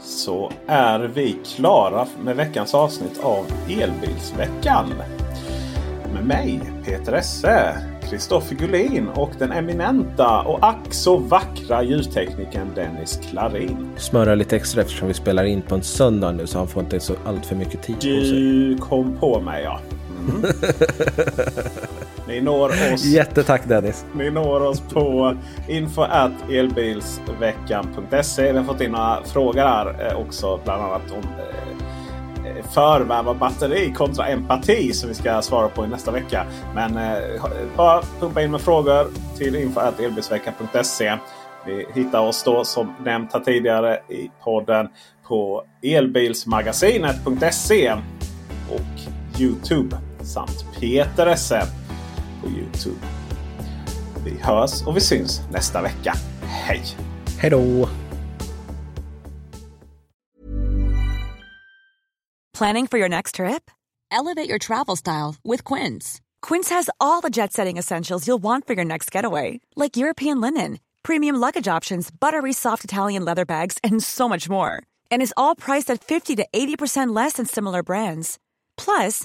så är vi klara med veckans avsnitt av Elbilsveckan. Med mig Peter Esse. Kristoffer Gullin och den eminenta och ack så vackra ljusteknikern Dennis Klarin. Smöra lite extra eftersom vi spelar in på en söndag nu så han får inte så allt för mycket tid på sig. Du kom på mig ja. Mm. Ni når oss. Jättetack Dennis. Ni når oss på info elbilsveckan.se. Vi har fått in några frågor här eh, också. Bland annat om eh, förvärva batteri kontra empati som vi ska svara på i nästa vecka. Men eh, bara pumpa in med frågor till info.elbilsveckan.se. Ni hittar oss då som nämnt här tidigare i podden på elbilsmagasinet.se och Youtube samt Peter Esse på Youtube. Vi hörs och vi syns nästa vecka. Hej! Hej då! Planning for your next trip? Elevate your travel style with Quince. Quince has all the jet setting essentials you'll want for your next getaway, like European linen, premium luggage options, buttery soft Italian leather bags, and so much more. And is all priced at 50 to 80% less than similar brands. Plus,